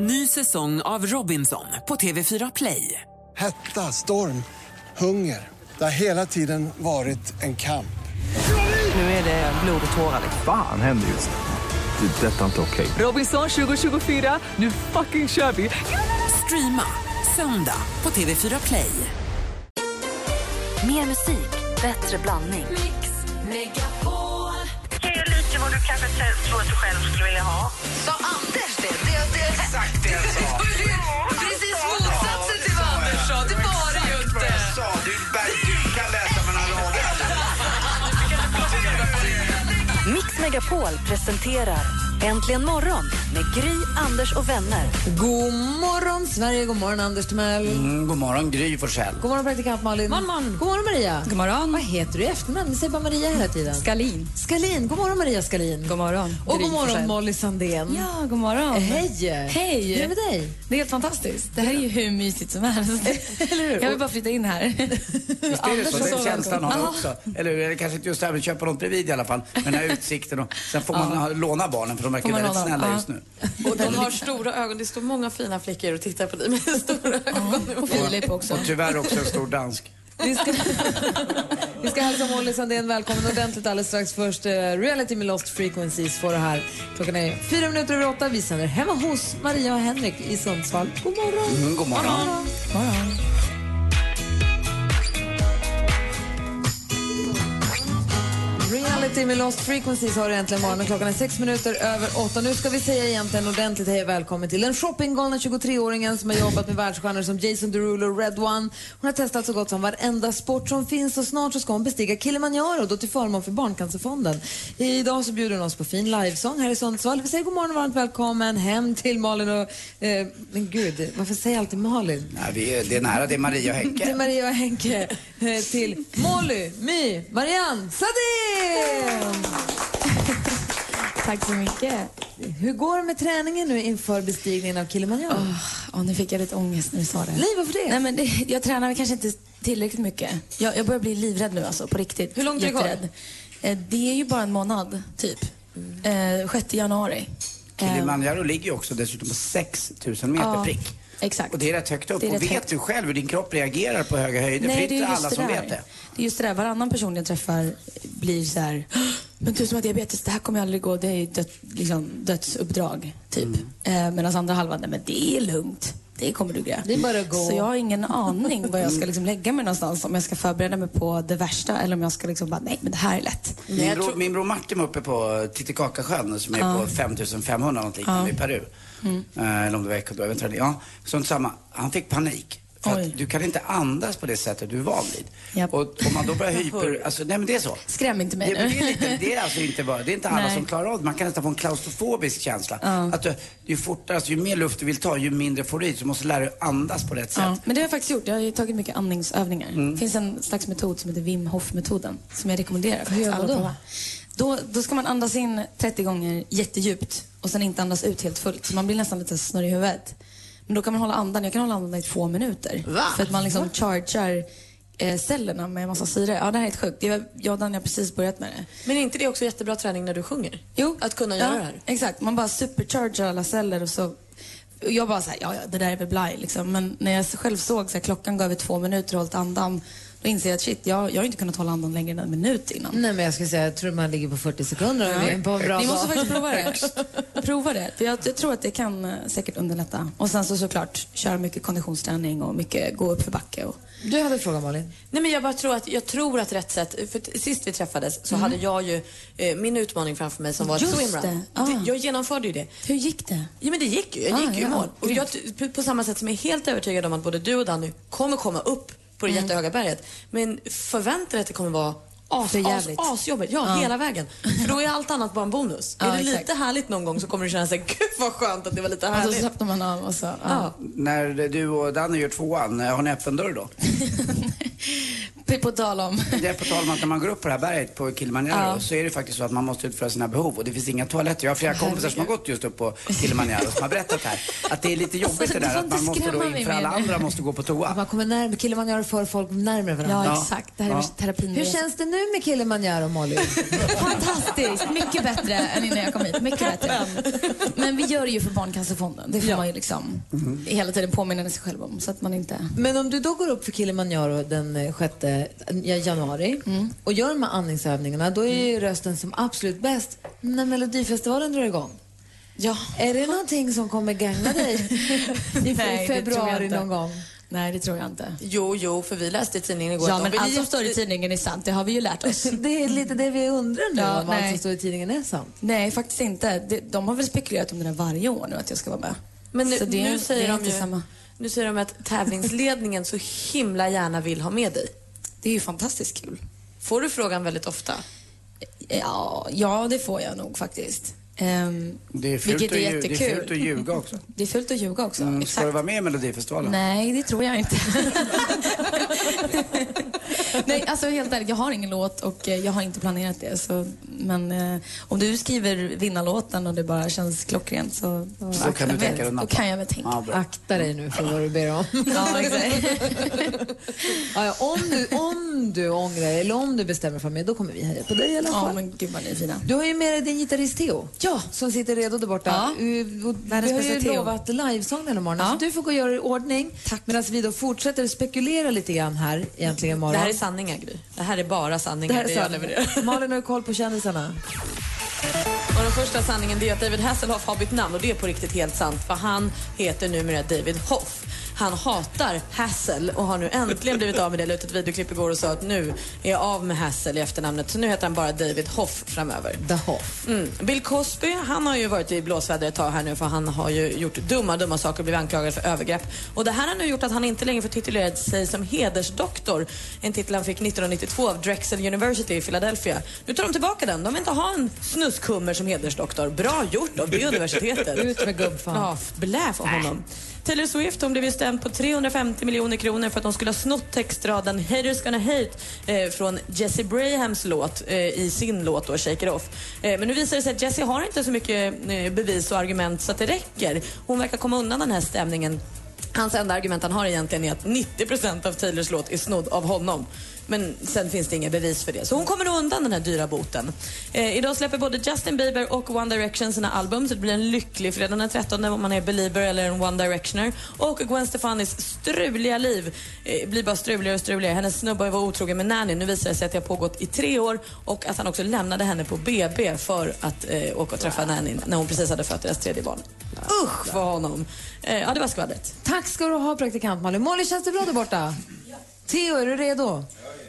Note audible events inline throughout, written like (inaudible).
Ny säsong av Robinson på TV4 Play. Hetta, storm, hunger. Det har hela tiden varit en kamp. Nu är det blod och tårar. Fan händer just nu. Det. är Detta är inte okej. Robinson 2024, nu fucking kör vi! Streama söndag på TV4 Play. Mer musik, bättre blandning. Lite vad du kanske tror att du själv skulle vilja ha. Sa Anders det? det, det Exakt det jag sa. Precis motsatsen till vad Anders sa. Det var det ju inte. Du, du kan läsa mellan raderna. Mix Megapol presenterar Äntligen morgon med Gry, Anders och vänner. God morgon, Sverige. God morgon, Anders Timell. Mm, god morgon, Gry Forssell. God morgon, praktikant Malin. God morgon. God morgon, Maria. God morgon. Vad heter du i efternamn? Vi säger bara Maria hela tiden. Skalin. Skalin. God morgon, Maria Skalin. God morgon. Och god morgon, Forssell. Molly Sandén. Ja, god morgon. Hej. Hej. Hur är det med dig? Det är helt fantastiskt. Det här är ju hur mysigt som helst. (laughs) Eller hur? Jag vill bara flytta in här. (laughs) Visst är det Anders så? är så Den känslan har jag också. Eller hur? Eller kanske inte just det här, men köpa något bredvid i alla fall. Med den här utsikten och sen får man ha- låna barnen för de verkar väldigt låna? snälla Ja. just nu. Och de har stora ögon. Det står många fina flickor och tittar på dig med (laughs) stora ögon. Och Filip också. Och tyvärr också en stor dansk. Vi ska, (laughs) vi ska hälsa Molly Sandén välkommen ordentligt alldeles strax. Först eh, Reality med Lost Frequencies får det här. Klockan är fyra minuter över åtta. Vi sänder hemma hos Maria och Henrik i Sundsvall. God morgon. Mm, god morgon. Reality med Lost Frequencies har äntligen morgon och klockan är sex minuter över åtta. Nu ska vi säga egentligen ordentligt hej och välkommen till den shoppinggalna 23-åringen som har jobbat med världsstjärnor som Jason Derulo och Red One. Hon har testat så gott som varenda sport som finns och snart så ska hon bestiga Kilimanjaro då till förmån för Barncancerfonden. Idag så bjuder hon oss på fin livesång här i Sundsvall. Vi säger god morgon och varmt välkommen hem till Malin och... Eh, men gud, varför säger jag alltid Malin? Nej, vi är, det är nära, det är Maria och Henke. Maria och Henke, eh, till Molly, My, Marianne, (laughs) Tack så mycket. Hur går det med träningen nu inför bestigningen av Kilimanjaro? Åh, nu fick jag lite ångest när du sa det. Nej, varför det? Nej, men det, jag tränar kanske inte tillräckligt mycket. Jag, jag börjar bli livrädd nu alltså, på riktigt. Hur långt är det kvar? Eh, Det är ju bara en månad, typ. Eh, 6 januari. Eh, Kilimanjaro ligger ju också dessutom på 6 000 meter Ja, prick. exakt. Och det är rätt högt upp. Är och rätt vet högt. du själv hur din kropp reagerar på höga höjder? för det är inte alla som där. vet det. Det är just det där, varannan person jag träffar blir så här, men du som har diabetes, det här kommer aldrig gå, det är död, liksom, dödsuppdrag, typ. Mm. Eh, Medan andra halvan, nej men det är lugnt. Det kommer du greja. Det är bara att gå. Så jag har ingen aning var jag ska liksom lägga mig någonstans. Om jag ska förbereda mig på det värsta eller om jag ska liksom bara, nej men det här är lätt. Min bror, min bror Martin var uppe på Titicacasjön som är på 5500 någonting i Peru. Mm. Eh, eller om det var Ecuador, jag vet inte. Ja, sånt samma. Han fick panik. För Oj. att du kan inte andas på det sättet du är van vid. Japp. Och om man då börjar (laughs) hyper... Alltså, nej men det är så. Skräm inte mig Det, nu. det, är lite, (laughs) det är alltså inte bara, det är inte alla Nej. som klarar av det. Man kan nästan få en klaustrofobisk känsla. Att du, ju fortare, alltså, ju mer luft du vill ta, ju mindre får du i. Så du måste lära dig andas på rätt sätt. Ja, men det har jag faktiskt gjort. Jag har ju tagit mycket andningsövningar. Mm. Det finns en slags metod som heter Wim Hof-metoden som jag rekommenderar. Hur gör man alla då? Då, då ska man andas in 30 gånger jättedjupt och sen inte andas ut helt fullt. Så man blir nästan lite snurrig i huvudet. Men då kan man hålla andan. Jag kan hålla andan i två minuter. Va? För att man liksom chargear eh, cellerna med en massa syre. Ja, det här är helt sjukt. Jag, jag och har precis börjat med det. Men är inte det också jättebra träning när du sjunger? Jo. Att kunna ja, göra det här? Exakt. Man bara superchargar alla celler och så... Jag bara såhär, ja, ja, det där är väl blaj liksom. Men när jag själv såg så här, klockan går över två minuter och hållit andan, då inser jag att shit, jag, jag har inte kunnat hålla andan längre än en minut innan. Nej, men jag skulle säga, jag tror man ligger på 40 sekunder om är på en bra Ni måste dag. faktiskt prova det. Prova det. För jag, jag tror att det kan eh, säkert underlätta. Och sen så såklart köra mycket konditionsträning och mycket gå upp för backe. Och, Du hade en fråga, Malin. Nej, men jag bara tror att, jag tror att rätt sätt, för sist vi träffades så hade jag ju eh, min utmaning framför mig som var ett Just swimrun. det. Ah. Jag genomförde ju det. hur gick det? Ja men det gick ju, jag Ah, gick ju i ja. mål. Och jag, på samma sätt som jag är helt övertygad om att både du och Danny kommer komma upp på det jättehöga berget. Men förvänta dig att det kommer vara as, För as, jävligt. asjobbigt. Ja, hela vägen. För då är allt annat bara en bonus. Ja, är det exakt. lite härligt någon gång så kommer du känna sig, gud vad skönt att det var lite Och så härligt. slappnar man av och så. Ja. Ja. När du och Danny gör tvåan, eh, har ni öppen dörr då? (laughs) På tal om... Det är på tal om att när man går upp på det här berget på Kilimanjaro Ja. så är det faktiskt så att man måste utföra sina behov och det finns inga toaletter. Jag har flera kompisar som har gått just upp på Kilimanjaro som har berättat här att det är lite jobbigt Alltså, det där att man måste då inför alla andra måste gå på toa. Man kommer närmare, Kilimanjaro för folk närmare varandra. Ja, exakt. Det här är Ja. terapin. Hur känns det nu med Kilimanjaro, Molly? (laughs) Fantastiskt! Mycket bättre än innan jag kom hit. Mycket bättre. Men vi gör det ju för Barncancerfonden. Det får man ju liksom hela tiden påminna sig själv om. Så att man inte... Men om du då går upp för Kilimanjaro den eh, 6 januari och gör de här andningsövningarna, då är ju rösten som absolut bäst när Melodifestivalen drar igång. Ja. Är det någonting som kommer gagna dig (laughs) i Nej, februari någon gång? Nej, det tror jag inte. Jo, jo, för vi läste i tidningen igår Ja, men allt som står i tidningen är sant. Det har vi ju lärt oss. (laughs) Det är lite det vi undrar nu, Ja, om allt nej. som står i tidningen är sant. Nej, faktiskt inte. De har väl spekulerat om det där varje år nu, att jag ska vara med. Men nu, det nu, säger de ju, samma. nu säger de att tävlingsledningen så himla gärna vill ha med dig. Det är ju fantastiskt kul. Får du frågan väldigt ofta? Ja, ja det får jag nog faktiskt. Ehm, Det är fult, är det är fult att ljuga också. (laughs) Det är fult att ljuga också. Mm, ska Exakt. du vara med i Melodifestivalen? Nej, det tror jag inte. (laughs) (laughs) Nej, alltså helt ärligt, jag har ingen låt och eh, jag har inte planerat det. Så, men eh, om du skriver vinnarlåten och det bara känns klockrent så... Så kan du tänka dig Då kan jag väl tänka. Ja, bra. Akta dig nu för vad du ber om. (laughs) Ja, exakt. Ja, ja, om, du, om du ångrar dig eller om du bestämmer för mig, då kommer vi heja på dig i alla Ja, fall. men gud vad ni är fina. Du har ju med dig din gitarrist Theo. Ja. Som sitter redo där borta. Ja. Uh, och Världens Vi har ju Theo. lovat livesång den här morgonen, Ja. så du får gå och göra i ordning. Tack. Medan vi då fortsätter spekulera lite grann här egentligen imorgon. Det här är sanningar, Gry. Det här är bara Det sanningar. här är jag sanningen. levererar. Malin har koll på kändisarna. Och den första sanningen det är att David Hasselhoff har bytt namn och det är på riktigt helt sant för han heter numera David Hoff. Han hatar Hassel och har nu äntligen blivit av med det. La ut ett videoklipp igår och sa att nu är jag av med Hassel i efternamnet så nu heter han bara David Hoff framöver. The Hoff. Mm. Bill Cosby, han har ju varit i blåsväder ett tag här nu för han har ju gjort dumma, dumma saker och blivit anklagad för övergrepp. Och det här har nu gjort att han inte längre får titulera sig som hedersdoktor. En titel han fick 1992 av Drexel University i Philadelphia. Nu tar de tillbaka den. De vill inte ha en snuskummer som hedersdoktor. Bra gjort av det (laughs) universitetet. Ut med gubbfan. Ja, blä för honom. Taylor Swift hon blev ju stämd på 350 miljoner kronor för att hon skulle ha snott textraden Haters gonna hate eh, från Jesse Brahams låt eh, i sin låt då, Shake It Off. Eh, men nu visar det sig att Jesse har inte så mycket eh, bevis och argument så att det räcker. Hon verkar komma undan den här stämningen. Hans enda argument han har egentligen är att 90% av Taylors låt är snodd av honom. Men sen finns det inga bevis för det. Så hon kommer nog undan den här dyra boten. Eh, idag släpper både Justin Bieber och One Direction sina album så det blir en lycklig fredag den 13 om man är belieber eller en One Directioner. Och Gwen Stefanis struliga liv eh, blir bara struligare och struligare. Hennes snubbe var otrogen med Nanny. Nu visar det sig att det har pågått i tre år och att han också lämnade henne på BB för att eh, åka och träffa Nanny när hon precis hade fött deras tredje barn. Usch för honom. Eh, ja, det var skvallret. Tack ska du ha, praktikant Malin. Molly, känns det bra där borta? Theo, är du redo?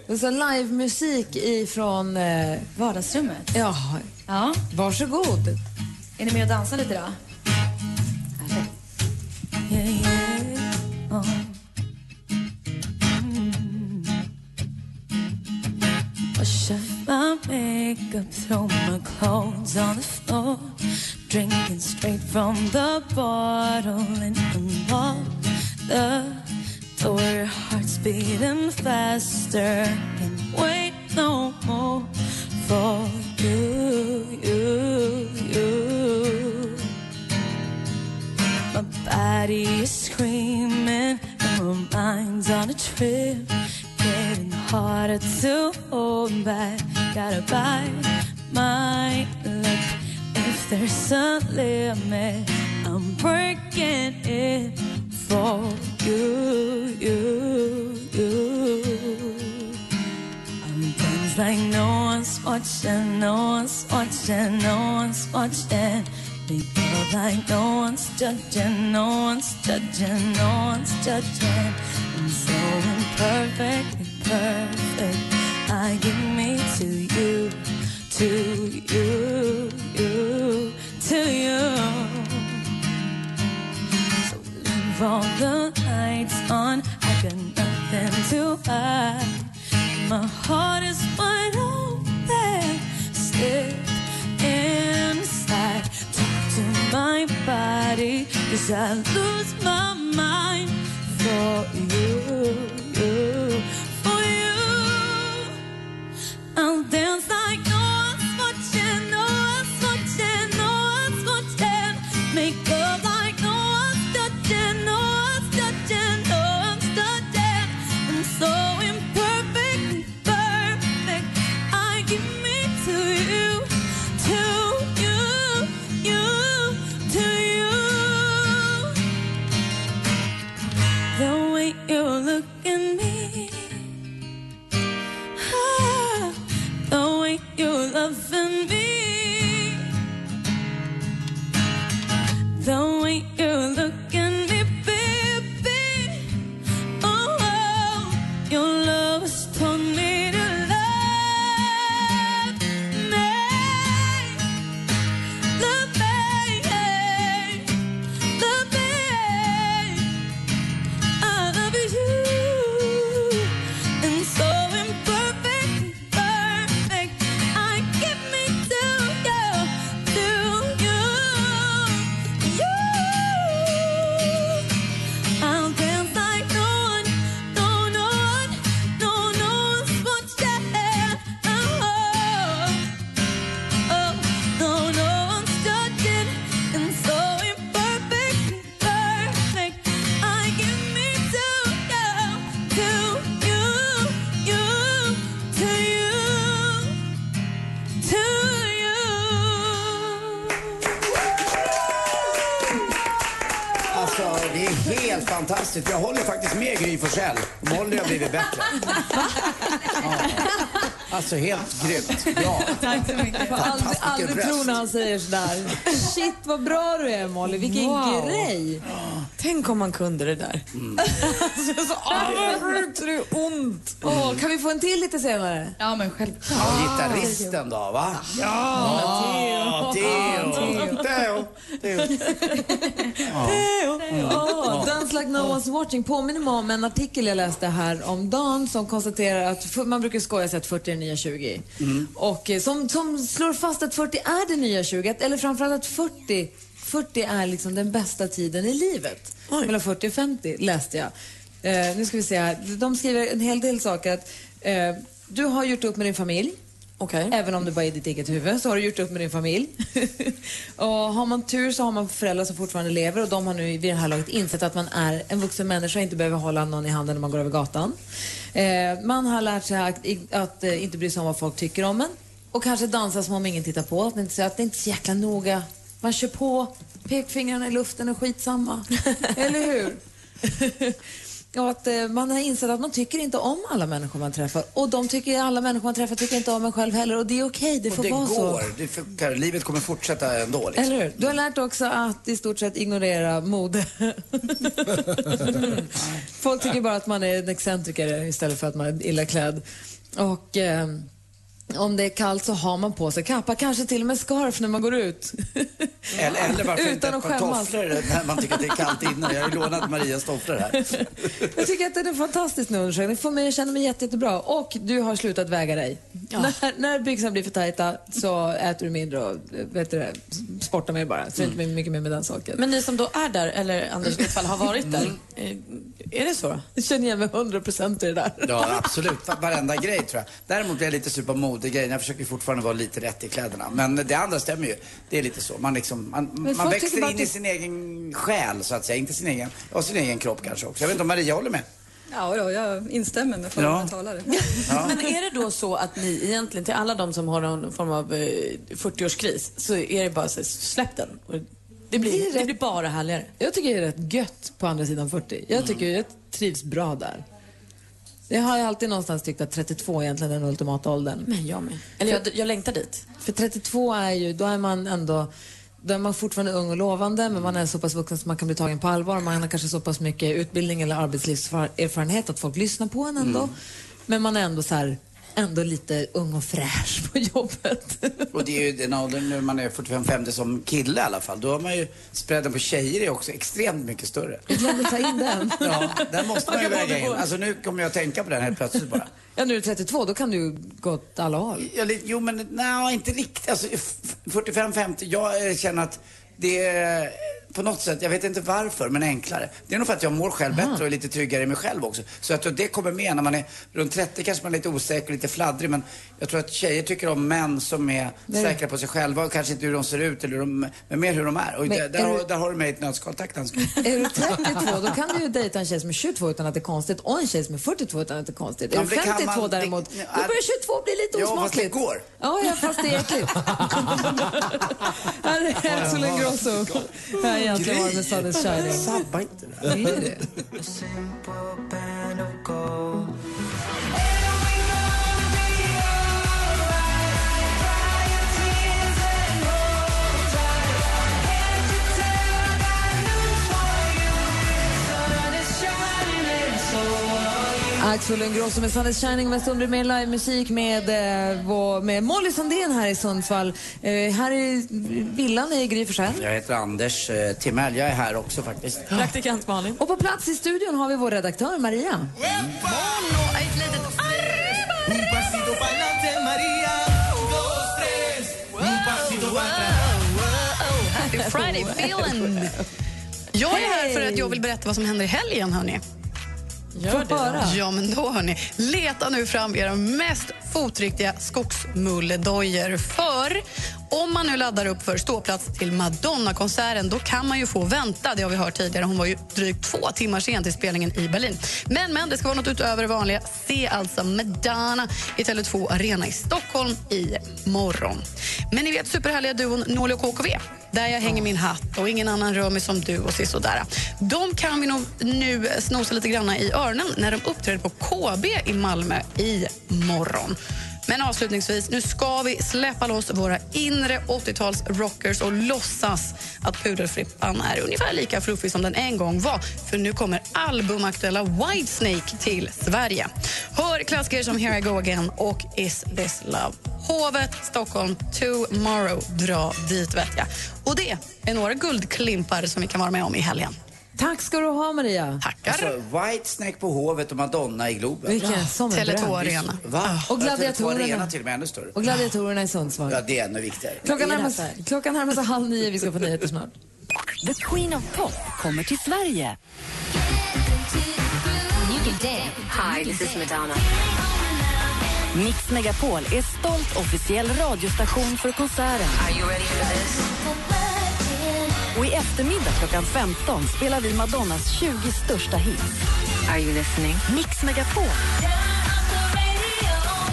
Det är livemusik ifrån... Eh, Vardagsrummet. ja, Ja. varsågod. Är ni med och dansar lite då? My makeup, throw my clothes on the floor. Drinking straight from the bottle and unlock the door. Your heart's beating faster. Can't wait no more for you, you, you. My body is screaming my mind's on a trip. Getting harder to hold back. Gotta bite my lip. If there's a limit, I'm breaking it for you, like no one's watching, no one's watching, no one's watching. Love like no one's judging, no one's judging, no one's judging. I'm so imperfectly perfect. I give me to you, to you, you, to you. So leave all the lights on. I got nothing to hide my heart is wide open. Inside, talk to my body, cause I lose my mind for you, you for you. I'll dance. Of. Alltså helt grymt. Bra. Tack så mycket. Jag aldrig, aldrig tro när han säger sådär. Shit vad bra du är Molly, vilken Wow. grej. Tänk om man kunde det där. (laughs) alltså, så, ah, vad sjukt, det är ont. Åh, kan vi få en till lite senare? Ja, men självklart. Ja, gitarristen då, va? Ja, Theo. Theo. Theo. Ja, Dance like no one's watching påminner mig om en artikel jag läste här om dagen som konstaterar att man brukar skoja sig att 40 är det nya 20. Och eh, som, som slår fast att 40 är det nya 20, att- eller framförallt att 40, 40 är liksom den bästa tiden i livet. Mellan 40 och 50 läste jag. Eh, nu ska vi se här. De skriver en hel del saker. Att, eh, du har gjort upp med din familj. Okej. Även om det bara är ditt eget huvud så har du gjort upp med din familj. (laughs) och har man tur så har man föräldrar som fortfarande lever och de har nu vid det här laget insett att man är en vuxen människa och inte behöver hålla någon i handen när man går över gatan. Eh, man har lärt sig att, att eh, inte bry sig om vad folk tycker om en och kanske dansa som om ingen tittar på. Att inte säga att det inte är så jäkla noga. Man kör på, pekfingrarna i luften är skitsamma. (laughs) Eller hur? Och att eh, man har insett att man tycker inte om alla människor man träffar. Och de tycker alla människor man träffar tycker inte om en själv heller. Och det är okej, det Och får det vara så. går. Det funkar. Livet kommer fortsätta ändå. Liksom. Eller hur? Du har lärt också att i stort sett ignorera mode. (laughs) Folk tycker bara att man är en excentriker istället för att man är illa klädd. Och eh, om det är kallt så har man på sig kappa, kanske till och med scarf när man går ut. Eller, eller varför inte Utan ett att par tofflor när man tycker att det är kallt inne. Jag har ju lånat Marias tofflor här. Jag tycker att det är en fantastisk undersökning. Det får mig att känna mig jätte, jättebra. Och du har slutat väga dig. När, när byxorna blir för tajta så äter du mindre och vet du, sportar mer bara. Så är inte mycket mer med den saken. Men ni som då är där, eller Anders i fall har varit där, eh, är det så? Jag känner igen mig 100 procent i det där. Ja, absolut. Va- Varenda grej tror jag. Däremot blir jag lite sur på modegrejen. Jag försöker fortfarande vara lite rätt i kläderna. Men det andra stämmer ju. Det är lite så. Man, liksom, man, man växer in i sin egen själ, så att säga. Inte sin egen, ja, sin egen kropp kanske också. Jag vet inte om Maria håller med? Ja, då, jag instämmer med föregående Ja. talare. Men är det då så att ni egentligen, till alla de som har någon form av eh, 40-årskris, så är det bara så släpp den. Och Det blir, Det är det rätt- blir bara härligare. Jag tycker det är rätt gött på andra sidan 40. Jag tycker jag trivs bra där. Jag har alltid någonstans tyckt att 32 är egentligen den ultimata åldern. Men jag med. Eller jag, jag längtar dit. För 32 är ju, då är man ändå då är man fortfarande ung och lovande men man är så pass vuxen att man kan bli tagen på allvar. Man har kanske så pass mycket utbildning eller arbetslivserfarenhet att folk lyssnar på en ändå. Men man är ändå så här, ändå lite ung och fräsch på jobbet. (laughs) Och det är ju den åldern när man är 45-50 som kille i alla fall. Då har man ju spreaden på tjejer är också extremt mycket större. Jag glömde ta in den. (laughs) Ja, den måste man ju väga in. Alltså nu kommer jag att tänka på den helt plötsligt bara. Ja, nu är du 32, då kan du gå åt alla håll. Ja, jo, men nej, inte riktigt. Alltså, f- 45-50, jag eh, känner att det är på något sätt, jag vet inte varför, men enklare. Det är nog för att jag mår själv bättre och är lite tryggare i mig själv också. Så jag tror att det kommer med. När man är runt 30 kanske man är lite osäker och lite fladdrig, men jag tror att tjejer tycker om män som är Nej. säkra på sig själva och kanske inte hur de ser ut, eller hur de, men mer hur de är. Och Men där, där, är har, du- där har du mig i ett nötskal. Tack dansken. Är du 32 då kan du ju dejta en tjej som är 22 utan att det är konstigt och en tjej som är 42 utan att det är konstigt. Ja, är du men det kan 52 man- det- däremot, ja, då börjar 22 bli lite Ja, fast osmakligt. det går. Ja, ja, fast det är äckligt. (laughs) Här är Axel Ingrosso. Är egentligen var med is shining. Sabba inte det. Det är det. Axel Ingrosso med Sun is shining med stund med livemusik med, eh, med Molly Sandén här i Sundsvall. Eh, här i villan i Gry. Jag heter Anders eh, Timell. Jag är här också faktiskt. Praktikant Malin. Och på plats i studion har vi vår redaktör Maria. Happy Friday feeling! (laughs) Jag är här för att jag vill berätta vad som händer i helgen, hörni. Gör det då. Ja, men då hörni, leta nu fram era mest fotriktiga skogsmulledojor. För om man nu laddar upp för ståplats till Madonna-konserten då kan man ju få vänta. Det har vi hört tidigare. Hon var ju drygt två timmar sen till spelningen i Berlin. Men, men det ska vara något utöver det vanliga. Se alltså Madonna i Tele2 Arena i Stockholm i morgon. Men ni vet superhärliga duon Norli och KKV? Där jag hänger min hatt och ingen annan rör mig som du och sådär. De kan vi nog nu snosa lite grann i öronen när de uppträder på KB i Malmö i morgon. Men avslutningsvis, nu ska vi släppa loss våra inre 80-tals rockers och låtsas att Pudelfrippan är ungefär lika fluffig som den en gång var. För nu kommer albumaktuella Whitesnake till Sverige. Hör klassiker som Here I go again och Is this love. Hovet, Stockholm, tomorrow. Dra dit, vet jag. Och det är några guldklimpar som vi kan vara med om i helgen. Tack ska du ha, Maria. Tackar. Alltså, Whitesnake på Hovet och Madonna i Globen. Vilken som en Tele2 dröm. Arena. Va? Och Ja, Tele2 gladiatorerna. Arena till och med ännu större. Och gladiatorerna i Sundsvall. Ja, det är ännu viktigare. Klockan närmar sig, klockan närmar sig halv nio. Vi ska få nyheter snart. The Queen of Pop kommer till Sverige. Hi, this is Madonna. Mix Megapol är stolt officiell radiostation för konserten. Are you ready for this? Och i eftermiddag klockan 15 spelar vi Madonnas 20 största hits. Are you listening? Mix Megapol.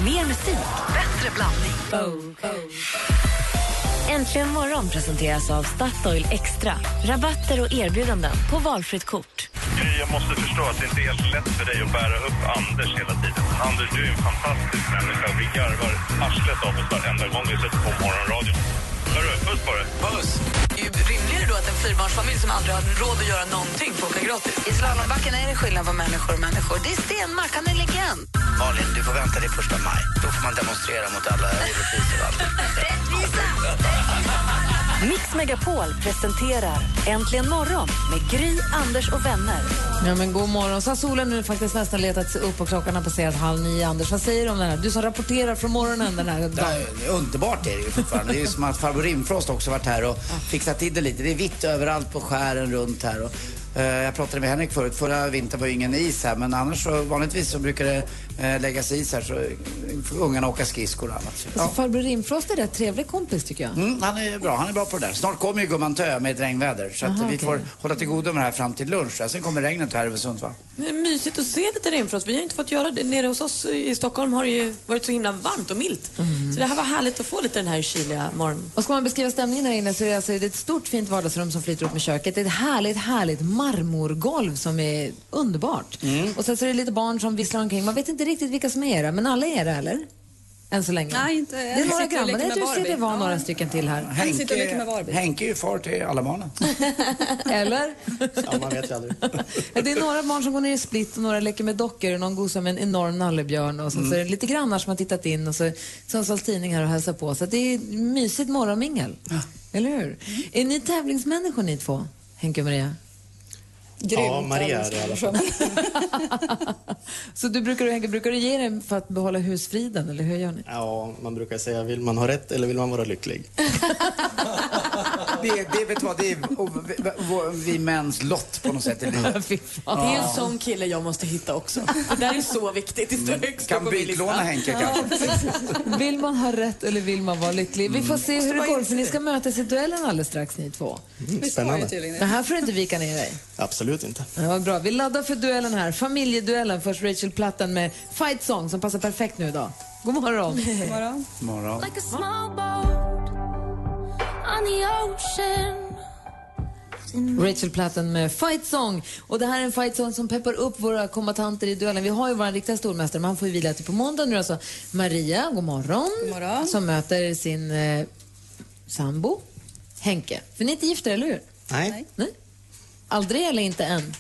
Mer musik, bättre blandning. Äntligen morgon presenteras av Statoil Extra. Rabatter och erbjudanden på valfritt kort. Jag måste förstå att det inte är helt lätt för dig att bära upp Anders hela tiden. Anders, du är en fantastisk människa. Vi garvar arslet av oss varenda gång vi sätter på morgonradion. Hörru, puss på dig. Puss! Det är ju rimligare då att en fyrbarnsfamilj som aldrig har råd att göra någonting får åka gratis. I slalombacken är det skillnad på människor och människor. Det är Stenmark, han är legend. Malin, du får vänta till första maj. Då får man demonstrera mot alla (laughs) orättvisor och allt. Mix Megapol presenterar Äntligen morgon med Gry, Anders och vänner. Ja, men god morgon. Så har solen nu faktiskt nästan letat sig upp och klockan har passerat halv nio. Anders, vad säger du om den här? Du som rapporterar från morgonen den här Ja, dagen. underbart är det ju fortfarande. Det är ju som att farbror Rimfrost också varit här och fixat till det lite. Det är vitt överallt på skären runt här. Och, eh, jag pratade med Henrik förut. Förra vintern var ju ingen is här men annars så vanligtvis så brukar det eh, läggas is här så eh, får ungarna åka skridskor och annat. Så, Alltså, ja. farbror Rimfrost är rätt trevlig kompis tycker jag. Mm, han är bra, han är bra på det där. Snart kommer ju gumman Tö med ett regnväder så att Aha, vi okej. får hålla till godo med det här fram till lunch. Sen kommer regnet här över Sundsvall. Det är mysigt att se lite Rimfrost. Vi har inte fått göra det. Nere hos oss i Stockholm har det ju varit så himla varmt och milt. Så det här var härligt att få lite den här kyliga morgonen. Och ska man beskriva stämningen här inne så är det, alltså, det är ett stort fint vardagsrum som flyter upp med köket. Det är ett härligt, härligt marmorgolv som är underbart. Och sen så är det lite barn som visslar omkring. Man vet inte riktigt vilka som är era, men alla är det eller? Än så länge. Nej, inte- Det är jag några med du ser det var Ja. några stycken till här. Han sitter och leker med Barbie. Henke är ju far till alla barnen. (laughs) Eller? Ja, man vet ju aldrig. (laughs) Ja, Det är några barn som går ner i split och några leker med dockor och någon gosar med en enorm nallebjörn och sen så är det lite grannar som har tittat in och så Sundsvalls Tidning här och hälsar på. Så det är mysigt morgonmingel. Eller hur? Är ni tävlingsmänniskor ni två? Henke och Maria? Ja, Maria är det i alla fall. (laughs) Så du brukar, brukar du ge dig för att behålla husfriden eller hur gör ni? Ja, man brukar säga, vill man ha rätt eller vill man vara lycklig? (laughs) Det, det, vet vad, det är vi, mäns lott på något sätt i livet. (laughs) Det är en sån kille jag måste hitta också. Det där är så viktigt. Det står högst Kan bytlåna Henke kanske. Vill man ha rätt eller vill man vara lycklig? Vi får se hur det går för ni ska mötas i duellen alldeles strax ni två. Mm, spännande. Det här får du inte vika ner dig. Absolut inte. Ja, bra. Vi laddar för duellen här. Familjeduellen. Först Rachel Platten med Fight Song som passar perfekt nu idag. God morgon. God morgon. Morgon. Like Rachel Platten med Fight Song. Och det här är en fight song som peppar upp våra kombatanter i duellen. Vi har ju vår riktiga stormästare, men han får ju vila till på måndag nu alltså. Maria, god morgon. God morgon. Som möter sin eh, sambo, Henke. För ni är inte gifta, eller hur? Nej. Nej. Aldrig eller inte än?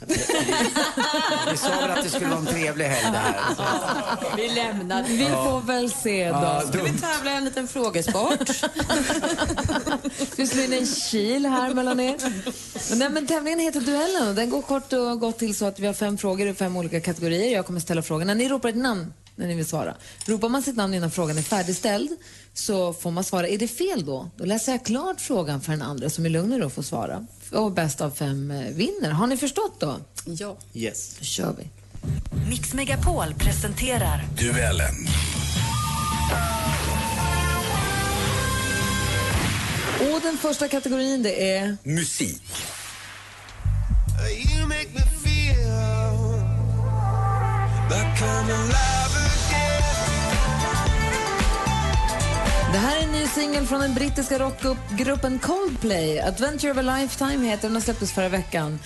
(laughs) Vi sa väl att det skulle vara en trevlig helg det här. (laughs) Vi lämnar. Vi får väl se då. Ja, Ska vi tävla i en liten frågesport? (laughs) Vi slår in en kil här mellan er. Nej, men tävlingen heter Duellen och den går kort och gott till så att vi har fem frågor i fem olika kategorier. Jag kommer ställa frågorna. Ni ropar ett namn när ni vill svara. Ropar man sitt namn innan frågan är färdigställd så får man svara. Är det fel då? Då läser jag klart frågan för den andra som är lugn och får svara. Och bäst av fem eh, vinner. Har ni förstått då? Ja. Yes. Då kör vi. Mix Megapol presenterar Duellen. Och den första kategorin det är... Musik. You make me feel like I'm alive Det här är en ny singel från den brittiska rockgruppen Coldplay. Adventure of a Lifetime heter den och släpptes förra veckan.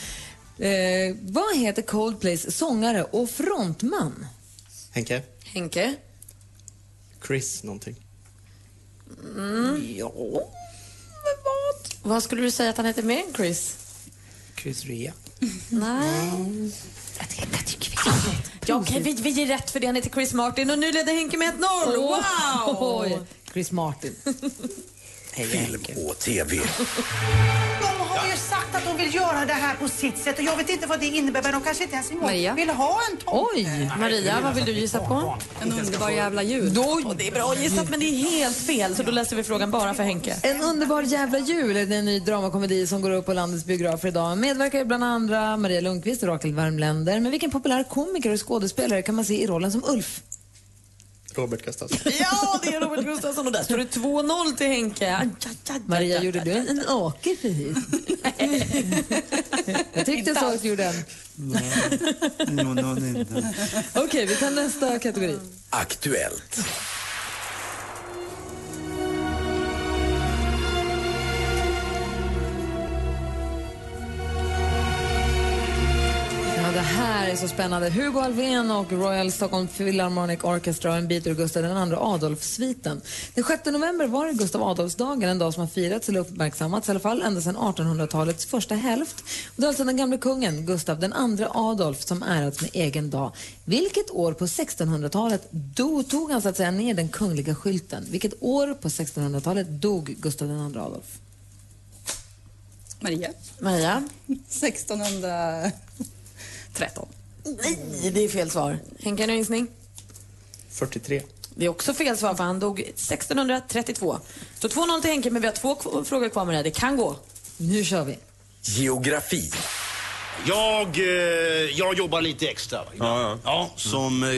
Eh, vad heter Coldplays sångare och frontman? Henke? Henke? Chris någonting. Mm. Ja, men vad? Vad skulle du säga att han heter mer än Chris? Chris Rea. Nej. Jag tycker, jag tycker vi Ja, okej, vi, vi ger rätt för det. Han heter Chris Martin och nu leder Henke med 1-0. Wow! Chris Martin. (laughs) Film och TV. De har ju sagt att de vill göra det här på sitt sätt och jag vet inte vad det innebär men de kanske inte ens en gång Maria? vill ha en tomte. Oj! Maria, vad vill du gissa på? En underbar jävla jul. Då, det är bra gissat, men det är helt fel. Så då läser vi frågan bara för Henke. En underbar jävla jul är en ny dramakomedi som går upp på landets biografer idag. Medverkar bland andra Maria Lundqvist och Rakel Värmländer. Men vilken populär komiker och skådespelare kan man se i rollen som Ulf? Robert Gustafsson. Ja, det är Robert Gustafsson och där står det 2-0 till Henke. Aj, aj, aj, Maria, gjorde du en, en ake precis? (laughs) Jag tyckte jag såg att du gjorde en. Okej, vi tar nästa kategori. Aktuellt. Här är så spännande. Hugo Alvén och Royal Stockholm Philharmonic Orchestra och en bit ur Gustav II Adolf-sviten. Den 6 november var det Gustav Adolfsdagen, en dag som har firats eller uppmärksammats i alla fall ända sedan 1800-talets första hälft. Och det är alltså den gamle kungen, Gustav II Adolf, som ärats med egen dag. Vilket år på 1600-talet dog, tog han så att säga ner den kungliga skylten? Vilket år på 1600-talet dog Gustav II Adolf? Maria. Maria? (laughs) 1613. Nej, det är fel svar. Henke, en gissning? 43. Det är också fel svar för han dog 1632. Så 2-0 till Henke, men vi har två frågor kvar med det. här. Det kan gå. Nu kör vi. Geografi. Jag, eh, jag jobbar lite extra. va, ibland. Ja, som eh,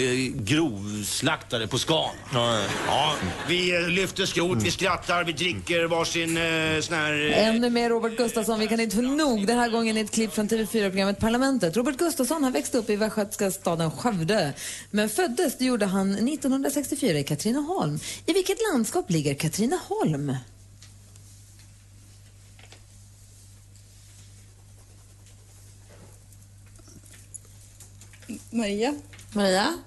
grovslaktare på Scan. Ja, vi eh, lyfter skrot, vi skrattar, vi dricker varsin eh, sån här... Eh, Ännu mer Robert Gustafsson. Vi kan inte få nog. Den här gången är ett klipp från TV4-programmet Parlamentet. Robert Gustafsson han växte upp i västgötska staden Skövde. Men föddes, det gjorde han 1964 i Katrineholm. I vilket landskap ligger Katrineholm? Maria. Maria?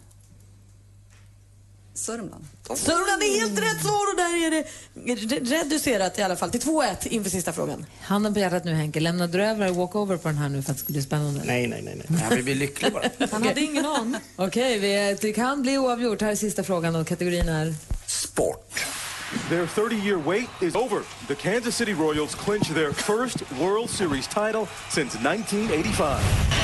Sörmland. Sörmland är helt rätt svar och där är det re- reducerat i alla fall till 2-1 inför sista frågan. Handen på hjärtat nu Henke. Lämnade du över walkover på den här nu för att det skulle bli spännande? Nej, nej, nej. nej. Jag vill bli lycklig bara. (laughs) Han hade ingen aning. Okej, vi- det kan bli oavgjort. Här är sista frågan och kategorin är... Their 30-year wait is over. The Kansas City Royals clinch their first World Series title since 1985.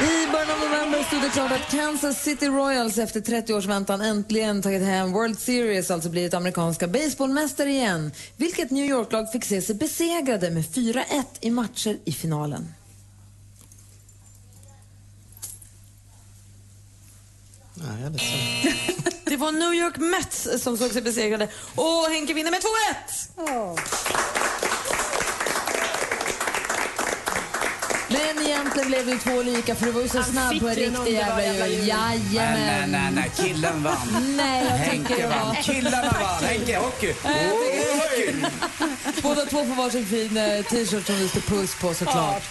I början av november stod det klart att Kansas City Royals efter 30 års väntan äntligen tagit hem World Series, alltså blivit amerikanska baseballmästare igen. Vilket New York-lag fick se sig besegrade med 4-1 i matcher i finalen? Nej, jag är. (laughs) Det var New York Mets som såg sig besegrade. Och Henke vinner med 2-1! Men egentligen blev det ju två lika för du var ju så Han snabb på en riktig jävla jul. jul. Nej, nej, Jajamän. nej, nej, killen vann. (laughs) Nej, jag tycker Henke det var... vann. Killarna vann. Henke, hockey. Hockey. Båda två får varsin fin eh, t-shirt som det står puss på såklart.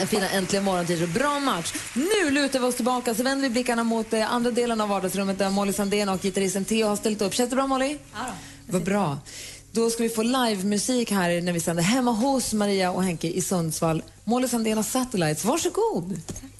En fina Äntligen morgon t-shirt. Bra match. Nu lutar vi oss tillbaka så vänder vi blickarna mot eh, andra delen av vardagsrummet där Molly Sandén och gitarristen Theo har ställt upp. Känns det bra Molly? Ja Vad bra. Då ska vi få livemusik här när vi sänder hemma hos Maria och Henke i Sundsvall. Molly Sandén och Satellites. Varsågod. Tack.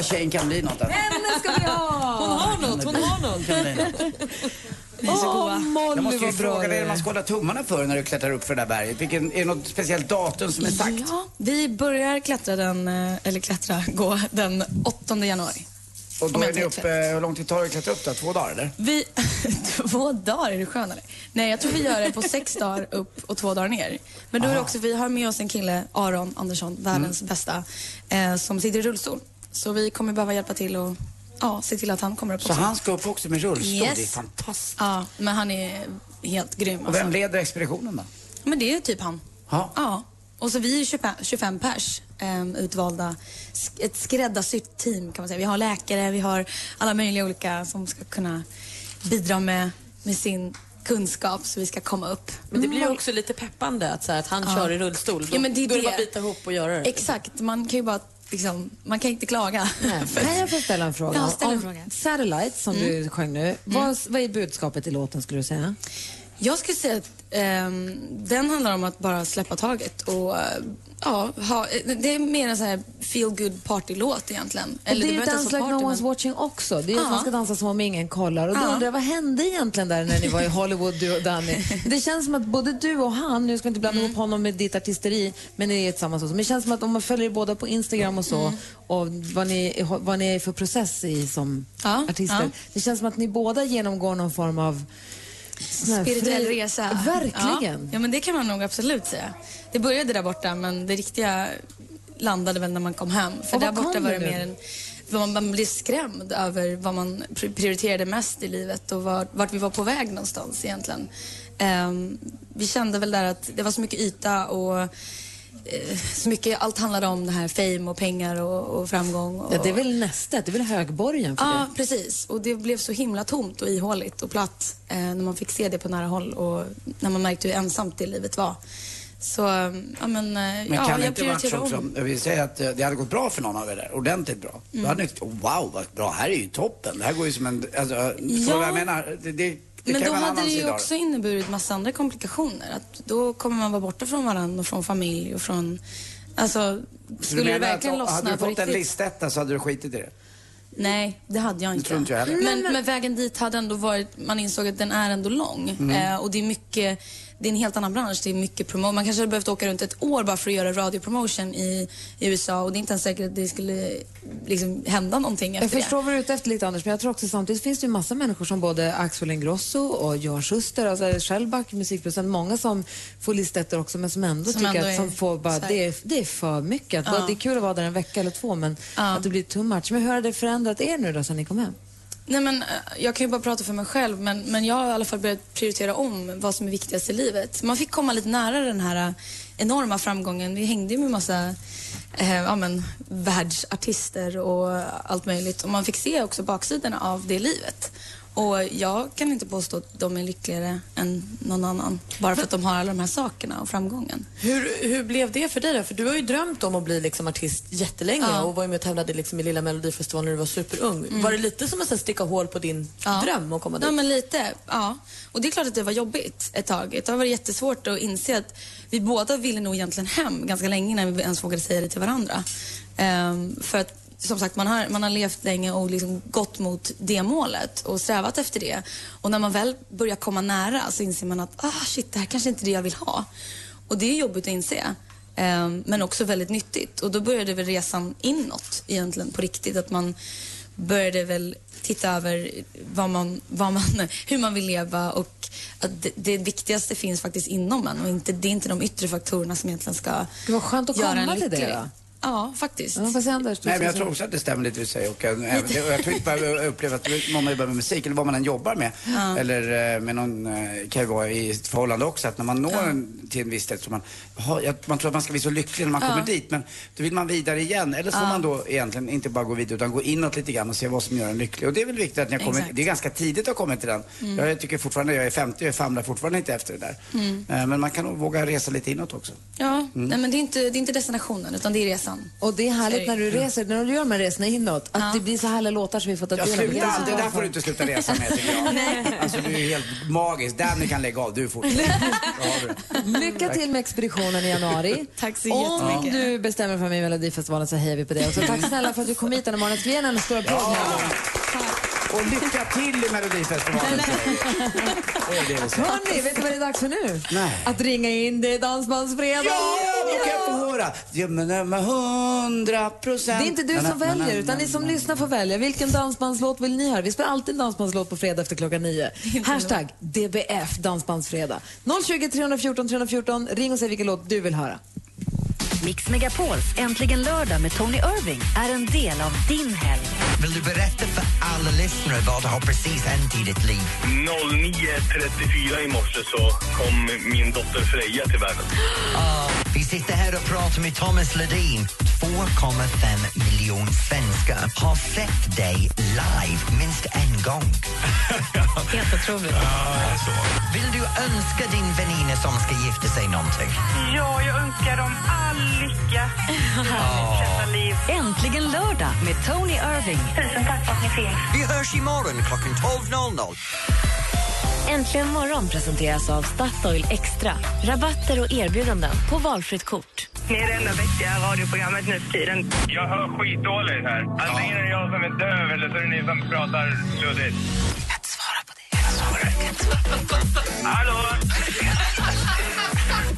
Där tjejen kan bli något. Henne ska vi ha! Hon har något, hon har något. Åh, Molly, Jag måste ju fråga dig man ska hålla tummarna för när du klättrar upp för det där berget. Vilken, är det något speciellt datum som är sagt? Ja, vi börjar klättra den, eh, eller klättra, gå den 8 januari. Och då är ni inte uppe, hur lång tid tar det att klättra upp då? Två dagar eller? Vi, (laughs) två dagar, är du skön eller? Nej, jag tror vi gör det på sex dagar upp och två dagar ner. Men då är det också, vi har med oss en kille, Aron Andersson, världens bästa, eh, som sitter i rullstol. Så vi kommer behöva hjälpa till och ja, se till att han kommer upp Så också. han ska upp också med rullstol? Yes. Det är fantastiskt. Ja, men han är helt grym. Och vem Alltså. leder expeditionen då? Men det är typ han. Ja. Ja. Och så vi är 25, 25 pers eh, utvalda. Sk- Ett skräddarsytt team kan man säga. Vi har läkare, vi har alla möjliga olika som ska kunna bidra med, med sin kunskap så vi ska komma upp. Men det blir ju också lite peppande att, så här, att han Ja. kör i rullstol. Då, Ja, men det är då det. bara att bita ihop och göra det. Exakt, man kan ju bara liksom, man kan inte klaga. Kan (laughs) jag få ställa en fråga? Ja, ställ en fråga. Satellite, som Mm. du sjöng nu, vad, vad är budskapet i låten skulle du säga? Jag skulle säga att ehm, den handlar om att bara släppa taget och eh, ja, ha, det är mer en sån här feel good partylåt egentligen. Och det är ju Dance like no party, one's men- watching också. Det är ju att man ska dansa som om ingen kollar. Och då undrar jag, vad hände egentligen där när ni var i (laughs) Hollywood, du och Danny? Det känns som att både du och han, nu ska jag inte blanda Mm. ihop honom med ditt artisteri, men ni är tillsammans också. Men det känns som att om man följer er båda på Instagram och så, Mm. och vad ni, vad ni är för process i som Ja, artister. ja. Det känns som att ni båda genomgår någon form av Spirituell resa. Verkligen. Ja. ja, men det kan man nog absolut säga. Det började där borta, men det riktiga landade väl när man kom hem. För Och där borta var det mer en... Man, man blev skrämd över vad man pri- prioriterade mest i livet och vart, vart vi var på väg någonstans egentligen. Ehm, vi kände väl där att det var så mycket yta och så mycket, allt handlade om det här fame och pengar och, och framgång. Och, Ja, det är väl nästet, det är väl högborgen för Ja, det. precis. Och det blev så himla tomt och ihåligt och platt eh, när man fick se det på nära håll och när man märkte hur ensamt det livet var. Så, eh, ja men, eh, Men ja, kan jag prioriterar om. jag vill säga att eh, det hade gått bra för någon av er där, ordentligt bra. Då Mm. hade ni oh, wow vad bra, här är ju toppen. Det här går ju som en, alltså, Ja. vad jag menar? Det, det Men då hade det ju också inneburit massa andra komplikationer. Att då kommer man vara borta från varandra och från familj och från... Alltså, Så du skulle det verkligen att, Hade lossna du på fått en riktigt? listetta så hade du skitit i det? Nej, det hade jag inte. tror inte jag men, men vägen dit hade ändå varit, man insåg att den är ändå lång. Mm. Eh, och det är mycket, det är en helt annan bransch. Det är mycket promo. Man kanske hade behövt åka runt ett år bara för att göra radiopromotion i, i USA och det är inte ens säkert att det skulle liksom hända någonting Jag efter förstår vad du är ute efter lite Anders, men jag tror också samtidigt finns det ju massa människor som både Axel Ingrosso och Johan Schuster, alltså Shellback, musikproducent, många som får listetter också men som ändå Som tycker ändå att som får bara, det är, det är för mycket. Att Ja. bara, det är kul att vara där en vecka eller två men att det blir too much. Men hur har det förändrat er nu då sen ni kom hem? Nej, men, eh, jag kan ju bara prata för mig själv, men, men jag har i alla fall börjat prioritera om vad som är viktigast i livet. Man fick komma lite nära den här eh, enorma framgången. Vi hängde ju med massa eh, ja, men, världsartister och allt möjligt. Och man fick se också baksidorna av det livet. Och jag kan inte påstå att de är lyckligare än någon annan. Bara för att de har alla de här sakerna och framgången. Hur, hur blev det för dig då? För du har ju drömt om att bli liksom artist jättelänge Ja. och var ju med och tävlade liksom i Lilla Melodifestivalen när du var superung. Mm. Var det lite som att sticka hål på din dröm att komma dit? Ja, men lite. Ja. Och det är klart att det var jobbigt ett tag. Det har varit jättesvårt att inse att vi båda ville nog egentligen hem ganska länge innan vi ens vågade säga det till varandra. Ehm, för att som sagt, man har, man har levt länge och liksom gått mot det målet och strävat efter det. Och när man väl börjar komma nära så inser man att ah, shit, det här kanske inte är det jag vill ha. Och det är jobbigt att inse. Ehm, men också väldigt nyttigt. Och då började väl resan inåt egentligen på riktigt. Att man började väl titta över vad man, vad man, (laughs) hur man vill leva och att det, det viktigaste finns faktiskt inom en och inte, det är inte de yttre faktorerna som egentligen ska Det var skönt att göra komma en till det lycklig. då. Ja, faktiskt. Ja, säger Anders? Nej, men jag tror så. också att det stämmer lite du säger. Och, jag, även det- och jag tror inte bara jag upplever att någon jobbar med musik eller vad man än jobbar med. Ja. Eller eh, med någon, eh, kan ju vara i ett förhållande också, att när man når en, till en viss ställe så man, man tror att man ska bli så lycklig när man Ja. kommer dit. Men då vill man vidare igen. Eller så får Ja. man då egentligen inte bara gå vidare utan gå inåt lite grann och se vad som gör en lycklig. Och det är väl viktigt att ni har kommit, Exakt. det är ganska tidigt att ha kommit till den. Mm. Jag tycker fortfarande, jag är 50 och jag famlar fortfarande inte efter det där. Mm. Eh, Men man kan nog våga resa lite inåt också. Ja, Mm. nej, men det är, inte, det är inte destinationen utan det är resan. Och det är härligt när du reser, när du gör de här resorna inåt, att det blir så härliga låtar som vi får ta del av. slutar aldrig, det där får du inte sluta resa med tycker jag. (laughs) Alltså du är helt magisk. Danny kan lägga av, du fortsätter. (laughs) Lycka till med expeditionen i januari. (laughs) Tack så Om jättemycket. du bestämmer för med Melodifestivalen så hejar vi på det också. Tack snälla för att du kom hit den här morgonen. Ska vi ge henne en stor applåd? Och lycka till i Melodifestivalen. Hörni, vet du vad det är dags för nu? Nej. Att ringa in, det är Dansbandsfredag! Ja, då kan jag få höra. Ja, men med hundra procent. Det är inte du som väljer, utan ni som lyssnar får välja. Vilken dansbandslåt vill ni höra? Vi spelar alltid en dansbandslåt på fredag efter klockan nio. Hashtag DBF Dansbandsfredag. 020 314 314. Ring och säg vilken låt du vill höra. Mix Megapols Äntligen lördag med Tony Irving är en del av din helg. Vill du berätta för alla lyssnare vad har precis hänt i ditt liv? 09.34 i morse så kom min dotter Freja till världen. Ah, (gasps) vi sitter här och pratar med Thomas Ledin. 2,5 miljoner svenskar har sett dig live minst en gång. (laughs) Helt otroligt. Vill du önska din väninna som ska gifta sig någonting? Ja, jag önskar dem all lycka liv. Äntligen lördag med Tony Irving. Tusen tack för att ni finns. Vi hörs imorgon klockan 12.00. Äntligen morgon presenteras av Statoil Extra. Rabatter och erbjudanden på valfritt kort. Ni är det enda vettiga radioprogrammet nu för tiden. Jag hör skitdåligt här. Antingen är det jag som är döv eller så är det ni som pratar luddigt. Hallå?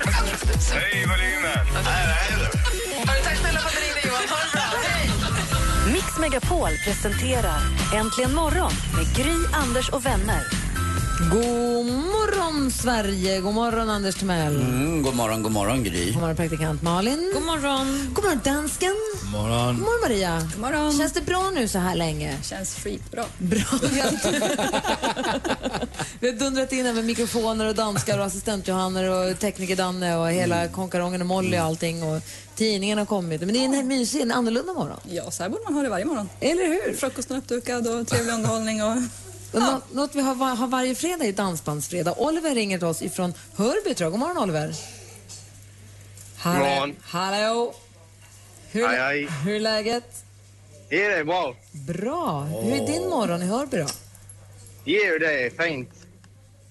Hej, volymen! Tack snälla för att du ringde, Johan. Ha det bra. Hej! Mix Megapol presenterar Äntligen morgon med Gry, Anders och vänner. God morgon, Sverige! God morgon, Anders Timell. Mm, god morgon, god morgon Gry. God morgon, praktikant Malin. God morgon. God morgon, dansken. God morgon. God morgon, Maria. God morgon. Känns det bra nu så här länge? Känns skitbra. Bra. (laughs) Vi har dundrat in här med mikrofoner och danskar och assistent-Johanner och tekniker Danne och hela konkarongen och Molly och allting. Och tidningen har kommit. Men det är en mysig, en annorlunda morgon. Ja, så här borde man ha det varje morgon. Eller hur? Frukosten uppdukad och trevlig underhållning. Och... Nå- Något vi har, var- har varje fredag är Dansbandsfredag. Oliver ringer till oss ifrån Hörby, tror jag. God morgon, Oliver. Hallå. morgon. Hallå. Hur, Hej, hej. hur är läget? Ja, det är bra. Bra. Hur är din morgon i Hörby då? Jo, det är fint.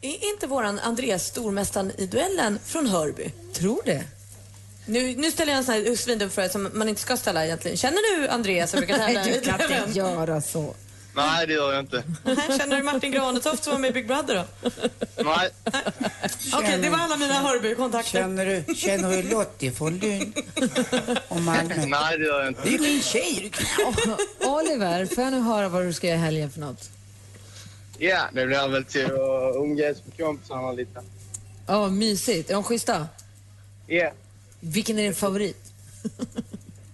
Är inte våran Andreas stormästaren i duellen från Hörby? Tror det. Nu, nu ställer jag en sån här svindum fråga som man inte ska ställa egentligen. Känner du Andreas som brukar tävla (laughs) Nej, du kan inte göra så. Nej, det gör jag inte. (laughs) Känner du Martin Granetoft som var med i Big Brother då? Nej. Okej, det var alla mina Hörby-kontakter. Känner du, känner du Lottie från Lund och Malmö? Nej, det gör jag inte. Det är min tjej. Oliver, får jag nu höra vad du ska göra i helgen för något? Ja, det blir väl till att umgås med kompisarna lite. Ja, mysigt. Är de schyssta? Ja. Vilken är din favorit?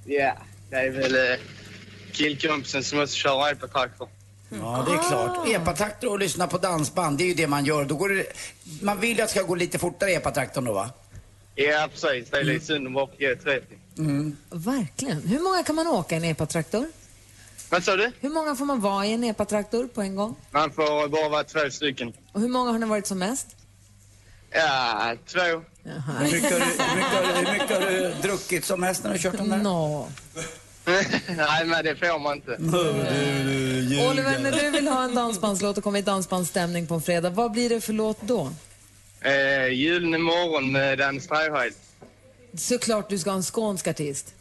Ja, det är väl eh, killkompisen som måste köra epatraktor. Ja, det är klart. Epatraktor och lyssna på dansband, det är ju det man gör. Då går det, man vill ju att det ska gå lite fortare i epatraktorn då va? Ja, precis. Det är lite synd att vara på G30. Mm. Verkligen. Hur många kan man åka i en epatraktor? Vad sa du? Hur många får man vara i en epatraktor på en gång? Man får bara vara två stycken. Och hur många har ni varit som mest? Ja, två. Hur mycket, har du, hur, mycket har du, hur mycket har du druckit som mest när du kört den där? Nå. (laughs) Nej, men det får man inte. Oliver, när du vill ha en dansbandslåt och kommer i dansbandsstämning på en fredag, vad blir det för låt då? Eh, Gyllene morgon med Dan Stråhed. Såklart du ska ha en skånsk artist.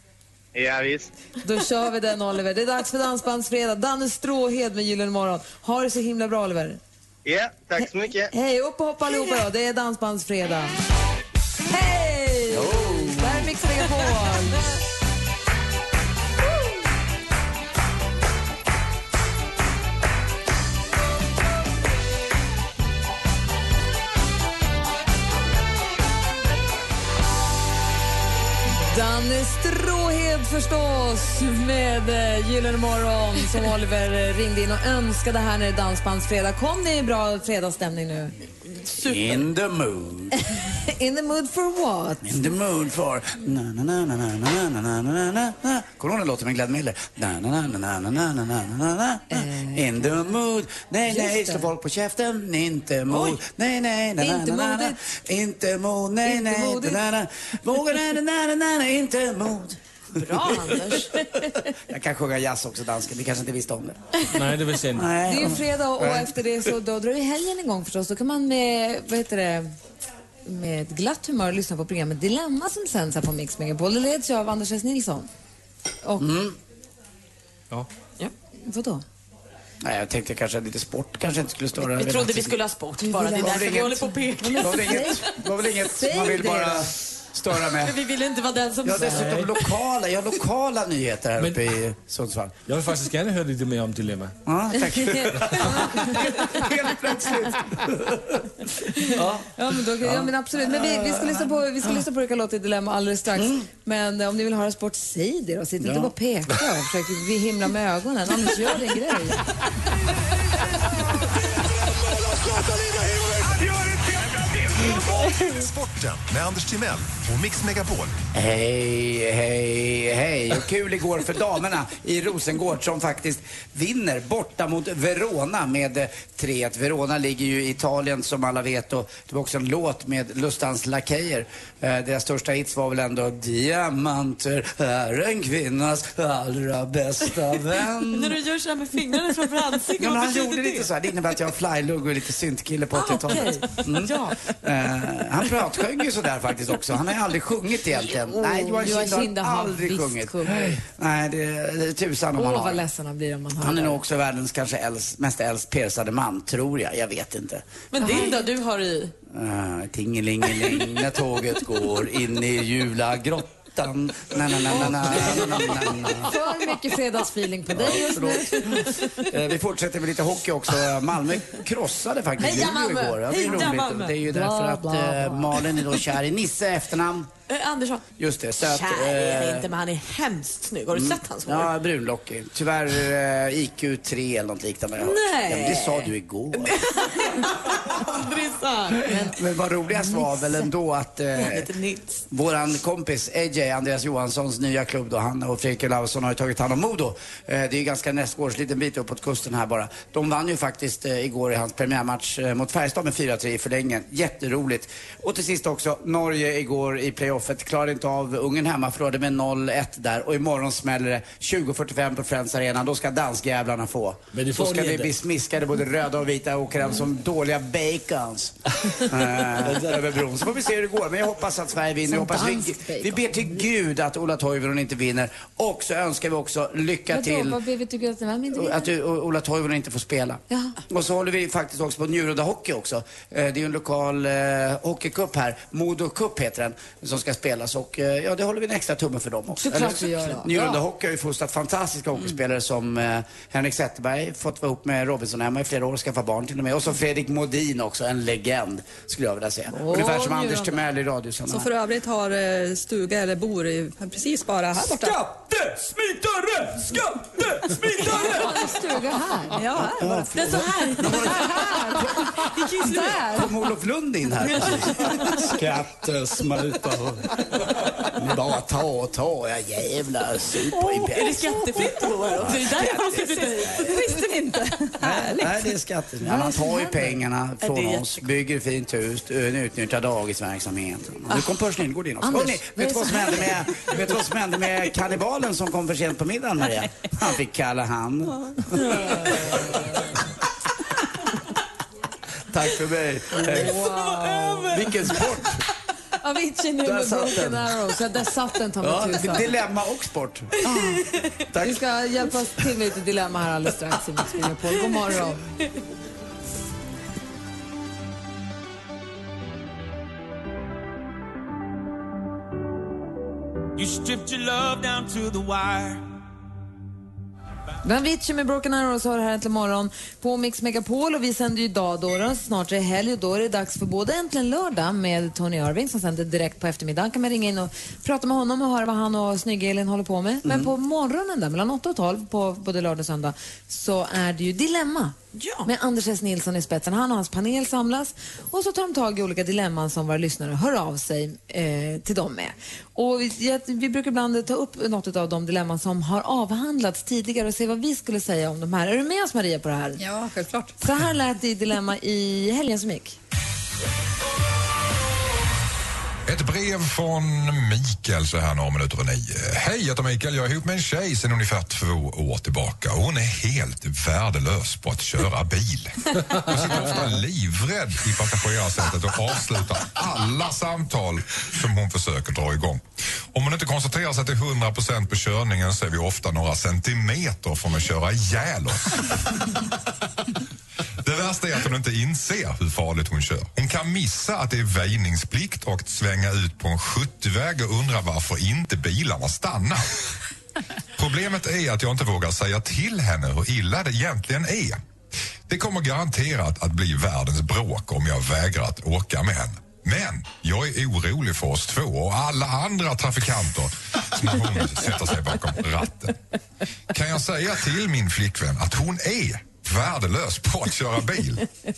Ja, visst. Då kör vi den Oliver. Det är dags för Dansbandsfredag. Danne Stråhed med Gyllene morgon. Ha det så himla bra Oliver. Ja, tack så mycket. Hej, upp och hoppa allihopa då. Det är Dansbandsfredag. Hej! Det här är Mix Megapol. han strålar förstås med Gyllene Morgon som Oliver ringde in och önskade här när det är Dansbandsfredag. Kom ni i bra fredagsstämning nu? Super. In the mood. In the mood for what? In the mood for... Kommer du ihåg den låten med Glenn Miller? In the mood. Nej, nej, slå folk på käften. Inte mod. Nej, nej, nej, Inte modigt. Inte mod. Nej, nej. Våga, nej, nej, nej, inte mod. Bra, (laughs) Anders. Jag kan sjunga jazz också, dansken. Ni kanske inte visste om det. Nej, det visste jag inte. Det är ju fredag och Nej. efter det så då drar ju helgen igång förstås. Då kan man med, vad heter det, med glatt humör lyssna på programmet Dilemma som sänds här på Mix Megapol. Det leds ju av Anders S. Nilsson. Och, Mm. Ja. vadå? Nej, jag tänkte kanske lite sport kanske inte skulle störa. Vi trodde vi skulle ha sport bara. Det är var därför väl vi håller inget- på och pekar. Det var väl inget, det var väl inget Säg man vill bara. Störa med. Men vi ville inte vara den som Jag har dessutom lokala, jag har lokala nyheter här uppe i Sundsvall. Jag vill faktiskt gärna höra lite mer om Dilemma. Ja, tack. (laughs) Helt plötsligt. (laughs) Ja, men, då, ja, men absolut. Men vi, vi, ska lyssna på, vi ska lyssna på vilka låter i Dilemma alldeles strax. Men eh, om ni vill höra sport, säg det då. Sitt inte bara och peka och försök vi himla med ögonen. Anders, gör din grej. Sporten med Anders Timell och Mix Megapol. Hej, hej, hej. Och kul igår för damerna i Rosengård som faktiskt vinner borta mot Verona med eh, 3-1. Verona ligger ju i Italien som alla vet och det var också en låt med Lustans Lakejer. Eh, deras största hits var väl ändå Diamanter är en kvinnas allra bästa (laughs) vän. När du gör så här med fingrarna framför ansiktet, Ja, men vad han betyder gjorde det? lite så här. Det innebär att jag har flylugg och är lite syntkille på 80-talet. Mm. Ja. Eh, han pratsjöng ju sådär faktiskt också. Han aldrig sjungit egentligen. Jo, Nej, Johan Johan Kinda Kinda har har aldrig visst sjungit. Nej, det är tusan om Åh, han vad har. ledsen han blir om man hör Han är nog också världens kanske äldst, mest äldst persade man, tror jag. Jag vet inte. Men din då? Du har i... Uh, Tingelingeling när tåget går in i julagrottan. Na, na, na, na, na, na, na, na, na. För mycket fredagsfeeling på dig just nu. Eh, Vi fortsätter med lite hockey också. Malmö krossade faktiskt Heja Luleå Malmö! igår. Ja, det är Heja roligt. Malmö! Det är ju därför att bla, eh. Malin är då kär i Nisse efternamn. Eh, Andersson. Just det. Så att, Kär är eh, det inte, men han är hemskt snygg. Har du sett hans hår? Ja, brunlockig. Tyvärr eh, IQ 3 eller något liknande. har jag hört. Nej. Ja, men det sa du igår. (laughs) Aldrig sant. Men vad roligast var väl ändå att eh, våran kompis AJ, Andreas Johanssons nya klubb då, han och Fredrik Olausson har ju tagit hand om Modo. Eh, det är ju ganska nästgårds, liten bit uppåt kusten här bara. De vann ju faktiskt eh, igår i hans premiärmatch eh, mot Färjestad med 4-3 i förlängningen. Jätteroligt. Och till sist också, Norge igår i playoffet klarade inte av Ungern hemma, förlorade med 0-1 där. Och imorgon smäller det 20.45 på Friends Arena. Då ska danskjävlarna få. Men det Då ska vi bli smiskade, både röda och vita, och åker hem som dåliga bacons (laughs) eh, över bron. Så får vi se hur det går. Men jag hoppas att Sverige vinner. Jag hoppas vi, vi ber till Gud att Ola Toivonen inte vinner. Och så önskar vi också lycka Vadå, till vad ber vi tycker att det var inte att du, Ola Toivonen inte får spela. Jaha. Och så håller vi faktiskt också på Njurunda Hockey också. Eh, Det är ju en lokal eh, hockeycup här. Modo Cup heter den, som ska spelas. Och eh, ja, det håller vi en extra tumme för dem också. Såklart vi gör. Njurunda Ja. Hockey har ju fostrat fantastiska hockeyspelare som eh, Henrik Zetterberg, fått vara ihop med Robinson hemma i flera år och skaffa barn till och med. Och så Fredrik Modin också, en legend skulle jag vilja säga. Ungefär som Anders Timell i Som Radiosammanhang. för övrigt har eh, stuga eller bor i, precis bara här borta. Skattesmitare! Skattesmitare! (laughs) Har en stuga här? Ja, här var det. Det är så här. (laughs) Där! Kom Olof Lund in här? Skattesmitare. Ni bara ta och ta, ja jävlar. Super i Är det skattefritt? Det är därför man ska flytta hit. Det visste ni inte. Nej, det är skatten. Ja, man tar ju pengarna från oss, bygger fint hus, utnyttjar dagisverksamhet. Nu kom Percy Nilgård in också. Anders, Hörrni, vet du vad som hände med, vet du vad som hände med kannibalen som kom för sent på middagen, Maria? Han fick kalla hand. (laughs) Tack för mig. Wow. Vilken sport! Avicii nu Där med Broken. Arrows. Ja, där satt den ta mig Ja, tusan. dilemma och sport. Tack. Vi ska hjälpa oss till med lite dilemma här alldeles strax i Mix Megapol. God morgon. You stripped your love down to the wire. Avicii med Broken Arrows har det här äntligen morgon på Mix Megapol och vi sänder ju idag då, då snart är det helg och då är det dags för både Äntligen lördag med Tony Irving som sänder direkt på eftermiddagen. kan man ringa in och prata med honom och höra vad han och snygg-Elin håller på med. Men på morgonen där mellan 8 och 12 på både lördag och söndag så är det ju Dilemma. Med Anders S. Nilsson i spetsen. Han och hans panel samlas och så tar de tag i olika dilemman som våra lyssnare hör av sig eh, till dem med. Och vi, ja, vi brukar ibland ta upp något av de dilemman som har avhandlats tidigare och se vad vi skulle säga om de här. Är du med oss Maria på det här? Ja, självklart. Så här lät det i Dilemma i helgen som gick. Ett brev från Mikael så här några minuter och nio. Hej, jag heter Mikael. Jag är ihop med en tjej sedan ungefär två år tillbaka. Hon är helt värdelös på att köra bil. Hon sitter ofta livrädd i passagerarsätet och avslutar alla samtal som hon försöker dra igång. Om hon inte koncentrerar sig till 100 på körningen så är vi ofta några centimeter från att köra ihjäl oss. Det värsta är att hon inte inser hur farligt hon kör. Hon kan missa att det är väjningsplikt och svänga ut på en 70-väg och undra varför inte bilarna stannar. (laughs) Problemet är att jag inte vågar säga till henne hur illa det egentligen är. Det kommer garanterat att bli världens bråk om jag vägrar att åka med henne. Men jag är orolig för oss två och alla andra trafikanter när hon sätter sig bakom ratten. Kan jag säga till min flickvän att hon är värdelös på att köra bil? (laughs)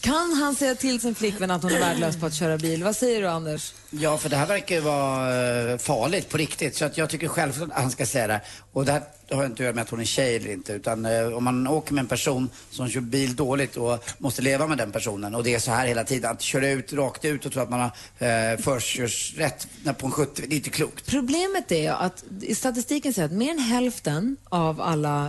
Kan han säga till sin flickvän att hon är värdelös på att köra bil? Vad säger du, Anders? Ja, för det här verkar ju vara eh, farligt på riktigt. Så att jag tycker självklart att han ska säga det. Och det här har inte att göra med att hon är tjej eller inte. Utan eh, om man åker med en person som kör bil dåligt och måste leva med den personen och det är så här hela tiden. Att köra ut rakt ut och tro att man har eh, förkörsrätt när- på en 70, det är inte klokt. Problemet är att i statistiken säger att mer än hälften av alla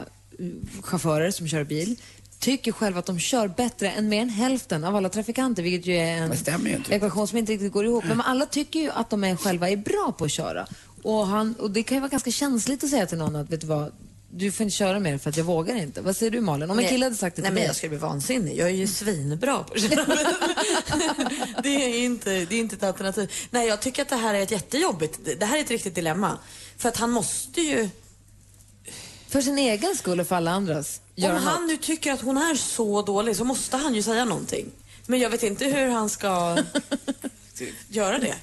chaufförer som kör bil tycker själva att de kör bättre än mer än hälften av alla trafikanter, vilket ju är en ju ekvation som inte riktigt går ihop. Men alla tycker ju att de är själva är bra på att köra. Och, han, och det kan ju vara ganska känsligt att säga till någon att, vet du vad, du får inte köra mer för att jag vågar inte. Vad säger du Malin? Om en Nej. kille hade sagt det Nej, till men dig. jag skulle bli vansinnig. Jag är ju svinbra på att köra (laughs) det, är inte, det är inte ett alternativ. Nej, jag tycker att det här är ett jättejobbigt. Det här är ett riktigt dilemma. För att han måste ju... För sin egen skull och för alla andras. Göra Om han nu tycker att hon är så dålig så måste han ju säga någonting. Men jag vet inte hur han ska (laughs) göra det.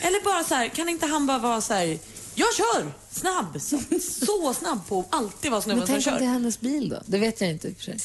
Eller bara så här, kan inte han bara vara så här, jag kör! Snabb! Så, så snabb på alltid vara Men snubben som tänk om kör. det är hennes bil då? Det vet jag inte i och för sig.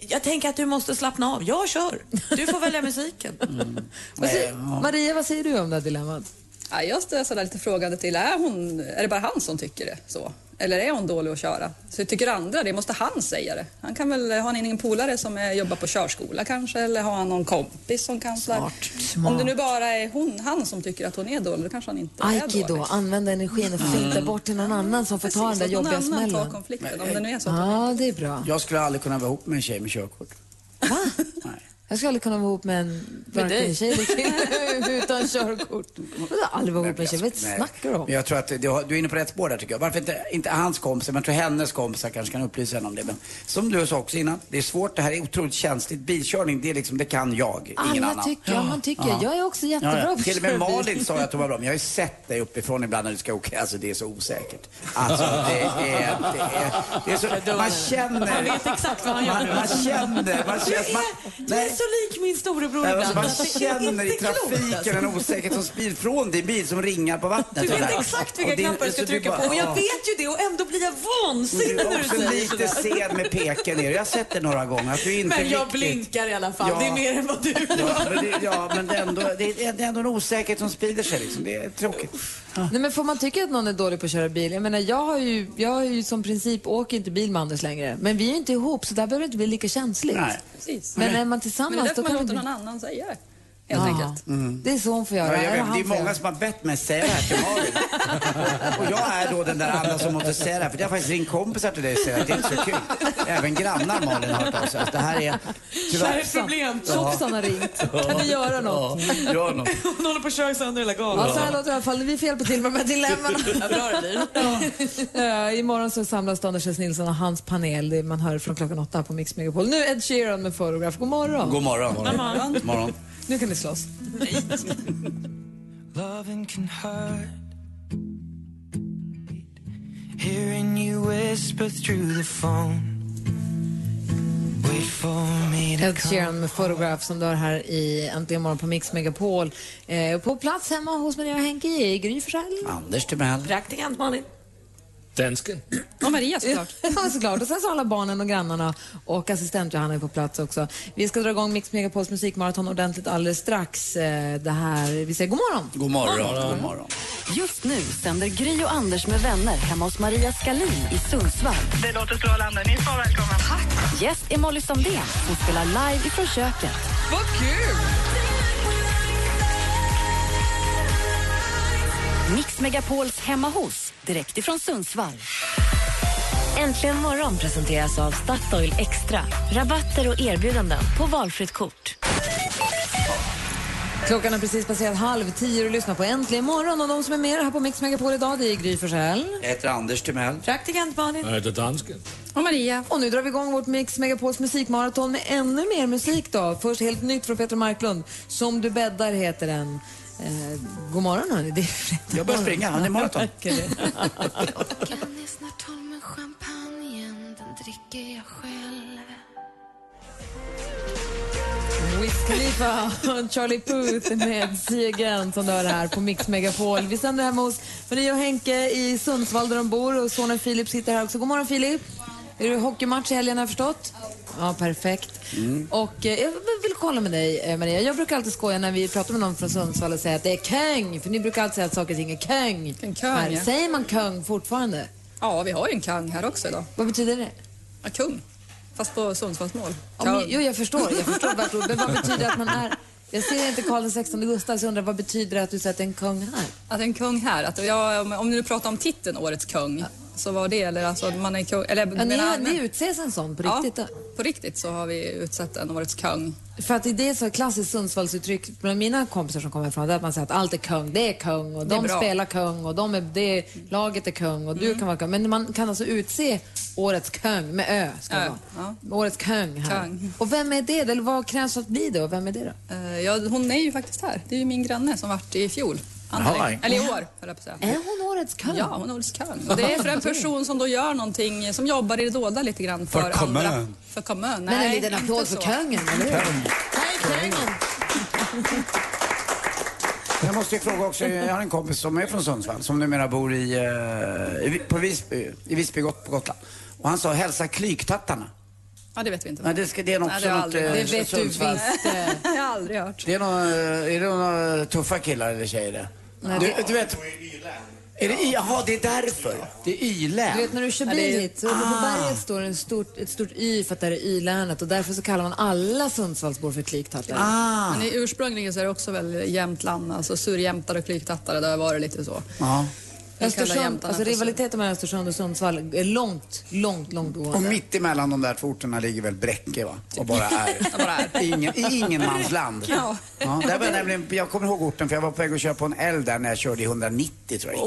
Jag tänker att du måste slappna av. Jag kör. Du får välja musiken. (laughs) Vad säger, Maria, vad säger du om det här dilemmat? Ja, jag står sådär lite frågande till, är, hon, är det bara han som tycker det så? Eller är hon dålig att köra? Så tycker andra det? Måste han säga det? Han kan väl, har han ingen polare som är, jobbar på körskola kanske? Eller har han någon kompis som kan... Smart. Smart. Om det nu bara är hon, han som tycker att hon är dålig, då kanske han inte är Aikido, dålig. använda energin och flytta bort till någon annan som får ta den där Precis, att någon jobbiga annan tar smällen. konflikten, om det nu är så. Ja, det är bra. Jag skulle aldrig kunna vara ihop med en tjej med körkort. Jag skulle aldrig kunna vara ihop med en varken dig? tjej eller kille (laughs) utan körkort. Jag skulle aldrig vara ihop med en tjej. Vad Nej. snackar du om? Jag tror att du, har- du är inne på rätt spår där tycker jag. Varför inte, inte hans kompisar, men jag tror hennes kompisar kanske kan upplysa henne om det. Men som du sa också innan, det är svårt, det här är otroligt känsligt. Bilkörning, det är liksom, det kan jag, ingen Alla annan. tycker, ja, man tycker. Jag är också jättebra på att Till och med. Malin sa att hon var bra, men jag har ju sett dig uppifrån ibland när du ska åka. Alltså det är så osäkert. Alltså det är, det är, det är så, man känner... Man vet exakt vad han gör. Man, man känner, man känner... Man, är så lik min storebror ibland. alltså, man är känner i trafiken en osäkerhet som sprids från din bil som ringar på vattnet. Du vet exakt vilka din- knappar jag ska så du trycka på och jag ja. vet ju det och ändå blir jag vansinnig Du är när du också säger lite sådär. sen med peken ner. Jag har sett det några gånger. Att du inte Men jag riktigt... blinkar i alla fall. Ja. Det är mer än vad du Ja, men det, ja, men det är, ändå, det, är, det är ändå en osäkerhet som sprider sig. Liksom. Det är tråkigt. Nej, men får man tycka att någon är dålig på att köra bil? Jag menar, jag har ju, jag har ju som princip åker inte bil med Anders längre. Men vi är ju inte ihop så där behöver det inte bli lika känsligt. Nej. Precis. Men är man Men tillsammans det då får man kan låta det någon bli... annan säga. Helt Ja. enkelt. Det är så hon får göra. Ja, jag vet, han det är göra. många som har bett mig säga det här till Malin. och, jag är då den där andra som måste säga det här. För jag har faktiskt ringt kompisar till dig och säger att det är inte så kul. Även grannar Malin har hört av sig. Alltså, det här är Det här är ett problem. Tjocksan har ringt. Kan ni göra något? Ja, gör något. Hon håller på att köra sönder hela galan. Ja, så här låter det i alla fall. Vi får hjälpa till med de här dilemmana. (laughs) Ja, bra det blir. Ja. Imorgon så samlas Anders S. Nilsson och hans panel. Det man hör från klockan åtta på Mix Megapol. Nu Ed Sheeran med Photograph. God morgon. God morgon. God morgon. God morgon. Nu kan ni slåss. (laughs) Loving can hurt. Hearing you whisper through the phone. Ed Sheeran med Photograph som du har här i Äntligen morgon på Mix Megapol. Eh, på plats hemma hos Maria och Henke i Gry Forssell. Anders Timell. Praktikant Malin. Dansken. Och Maria såklart. (laughs) ja, såklart. Och sen så alla barnen och grannarna och assistent Johanna är på plats också. Vi ska dra igång Mix Megapols musikmaraton ordentligt alldeles strax. Eh, Det här, vi säger god morgon. God morgon. God morgon. Just nu sänder Gry och Anders med vänner hemma hos Maria Skalin i Sundsvall. Det låter strålande. Ni är så välkomna. Tack. Gäst är Molly Sandén som spelar live ifrån köket. Vad kul! Mix Megapols hemma hos, direkt ifrån Sundsvall. Äntligen morgon presenteras av Statoil Extra. Rabatter och erbjudanden på valfritt kort. Klockan är precis passerat halv tio och lyssnar på Äntligen morgon. Och de som är med här på Mix Megapol idag det är Gry Forssell. Jag heter Anders Timell. Praktikant Malin. Jag heter dansken. Och Maria. Och nu drar vi igång vårt Mix Megapols musikmaraton med ännu mer musik då. Först helt nytt från Peter Marklund. Som du bäddar heter den. Eh, god morgon hörni. Det är fredag Jag börjar springa, han är maraton. Klockan är snart tolv men champagnen den dricker jag själv Wiz Khalifa och Charlie Puth med See Again som du hör här på Mix Megapol. Vi sänder hemma hos Maria och Henke i Sundsvall där de bor och sonen Filip sitter här också. God morgon Filip! Är det hockeymatch i helgen har jag förstått? Ja, perfekt. Och eh, jag vill kolla med dig eh, Maria. Jag brukar alltid skoja när vi pratar med någon från Sundsvall och säga att det är köng. För ni brukar alltid säga att saker och ting är köng. En köng, Här. ja. Säger man köng fortfarande? Ja, vi har ju en kung här också idag. Vad betyder det? Ja, kung. Fast på Sundsvallsmål. Ja, jo, jag förstår. Jag förstår vad, men vad betyder det att man är... Jag ser inte Karl XVI Gustav, så jag undrar vad betyder det att du säger att det är en kung här? Att en kung här, att jag, om, om du pratar om titeln Årets kung, så var det, eller alltså man är kung, eller Ja, ni, menar ni utses en sån på riktigt? Ja, på riktigt så har vi utsett en Årets kung. För att det är så klassiskt Sundsvallsuttryck bland mina kompisar som kommer ifrån, det är att man säger att allt är kung, det är kung och de spelar kung och de är, det, laget är kung och du kan vara kung. Men man kan alltså utse årets kung med ö, ska Ö, vara. Årets kung här. Kung. Och vem är det? Eller vad krävs för att bli det och vem är det då? Eh, Ja, hon är ju faktiskt här. Det är ju min granne som vart i fjol. Eller i år, höll jag på att säga. Är hon årets kung? Ja, hon är årets kung. Och det är för en person som då gör någonting, som jobbar i det dolda lite grann för, För kommun. andra. För kommun. Men en Nej, liten inte applåd för så. kungen, eller hur? Hej kungen! (laughs) Jag måste ju fråga också, jag har en kompis som är från Sundsvall som numera bor i, eh, i, på Visby, i Visby på Gotland. Och han sa hälsa klyktattarna. Ja, det vet vi inte. Nej, det, ska, det är nog Nej, också det har jag något... aldrig eh. Det vet du Sundsvall. visst. (laughs) jag har aldrig hört. Det är nog, eh, är det några tuffa killar eller tjejer det? Nej, du, det- du vet... Är det i, jaha, det är därför. Det är Y-län. Du vet när du kör bil är- hit, så uppe på Ah. berget står en stort, ett stort Y för att det är Y-länet och därför så kallar man alla Sundsvallsbor för klyktattar. Ah. Men i ursprungligen så är det också väl Jämtland, alltså surjämtare och klyktattare, det har varit lite så. Ja. Östersund, alltså rivaliteten mellan Östersund och Sundsvall är långt, långt, långt Och gående. mitt emellan de där två orterna ligger väl Bräcke va? Och bara är. (laughs) Ingen, ingenmansland. Ja. Ja, där var jag, nämligen, jag kommer ihåg orten för jag var på väg att köra på en älv där när jag körde i 190 tror jag.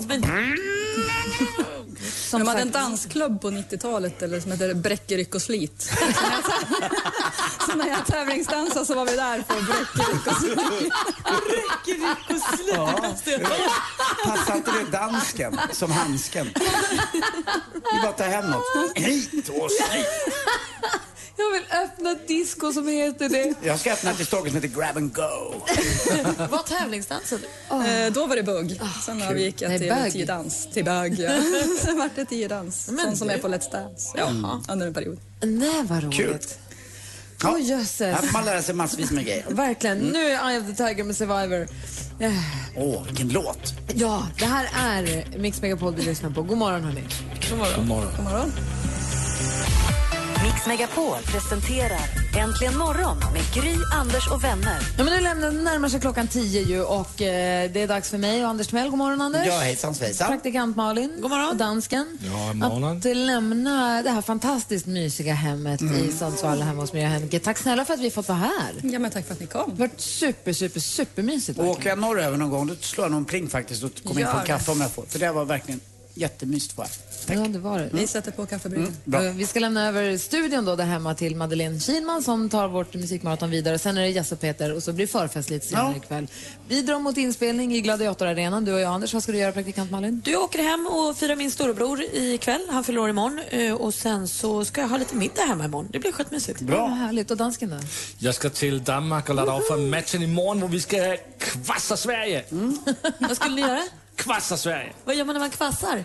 De hade en dansklubb på 90-talet eller som heter Bräcke, ryck och slit. (laughs) så när jag tävlingsdansade så var vi där på Bräcke, ryck och slit. Passar inte det dansken som handsken? Vi bara tar hem något. (laughs) Hit och slit. Jag vill öppna ett disco som heter det. Jag ska öppna ett i Stockholm som heter Grab and Go. (laughs) Vad tävlingsdansade du? Eh, då var det bugg. Sen har vi gick jag till bög. tiodans. Till bög, ja. (laughs) (laughs) Sen vart det tiodans. Men Sån som är på Let's Dance. Ja, under en period. Nej, vad roligt. Kul. Åh, jösses. Här får man lära sig massvis med grejer. Verkligen. Nu är Eye of the Tiger med Survivor. Eh, Åh, vilken låt. Ja, det här är Mix Megapol du lyssnar på. God morgon, hörni. God morgon. God morgon. God morgon. Mix Megapol presenterar Äntligen morgon med Gry, Anders och vänner. Ja, men nu lämnar, närmar sig klockan tio ju och eh, det är dags för mig och Anders Timell. God morgon, Anders. Ja, hejsan svejsan. Praktikant Malin. God morgon. Och dansken. Ja, morgon. Att lämna det här fantastiskt mysiga hemmet i Sundsvall hemma hos mig och Henke. Tack snälla för att vi fått vara här. Ja, men tack för att ni kom. Det har varit super, super, supermysigt. Åker jag norröver någon gång, då slår jag nog en pling faktiskt och kommer in på en kaffe om jag får. För det var verkligen jättemysigt var Ja, det var det. Vi sätter på kaffebryggan. Mm, Bra. Eh, Vi ska lämna över studion då där hemma till Madeleine Kihlman som tar vårt musikmaraton vidare. Sen är det Jesse och Peter och så blir förfest lite senare Ja. ikväll. Vi drar mot inspelning i Gladiatorarenan, du och jag Anders. Vad ska du göra praktikant Malin? Du åker hem och firar min storebror ikväll. Han fyller år imorgon. eh, Och sen så ska jag ha lite middag hemma imorgon. Det blir skitmysigt. Ja, vad härligt. Och dansken då? Jag ska till Danmark och ladda upp för matchen imorgon hvor vi ska kvassa Sverige. (laughs) Vad skulle ni göra? Kvassa Sverige. Vad gör man när man kvassar?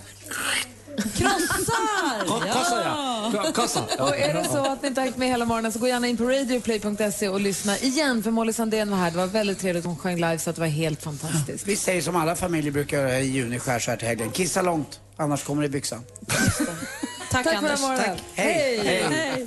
Krossar! Krossar, ja. Kro- krossar. Ja. (laughs) Och är det så att ni inte har hängt med hela morgonen så gå gärna in på radioplay.se och lyssna igen för Molly Sandén var här. Det var väldigt trevligt. Hon sjöng live så att det var helt fantastiskt. Vi säger som alla familjer brukar göra i juni skär så här till helgen. Kissa långt, annars kommer det i byxan. Tack, Tack Anders. Tack. Hej. Hej.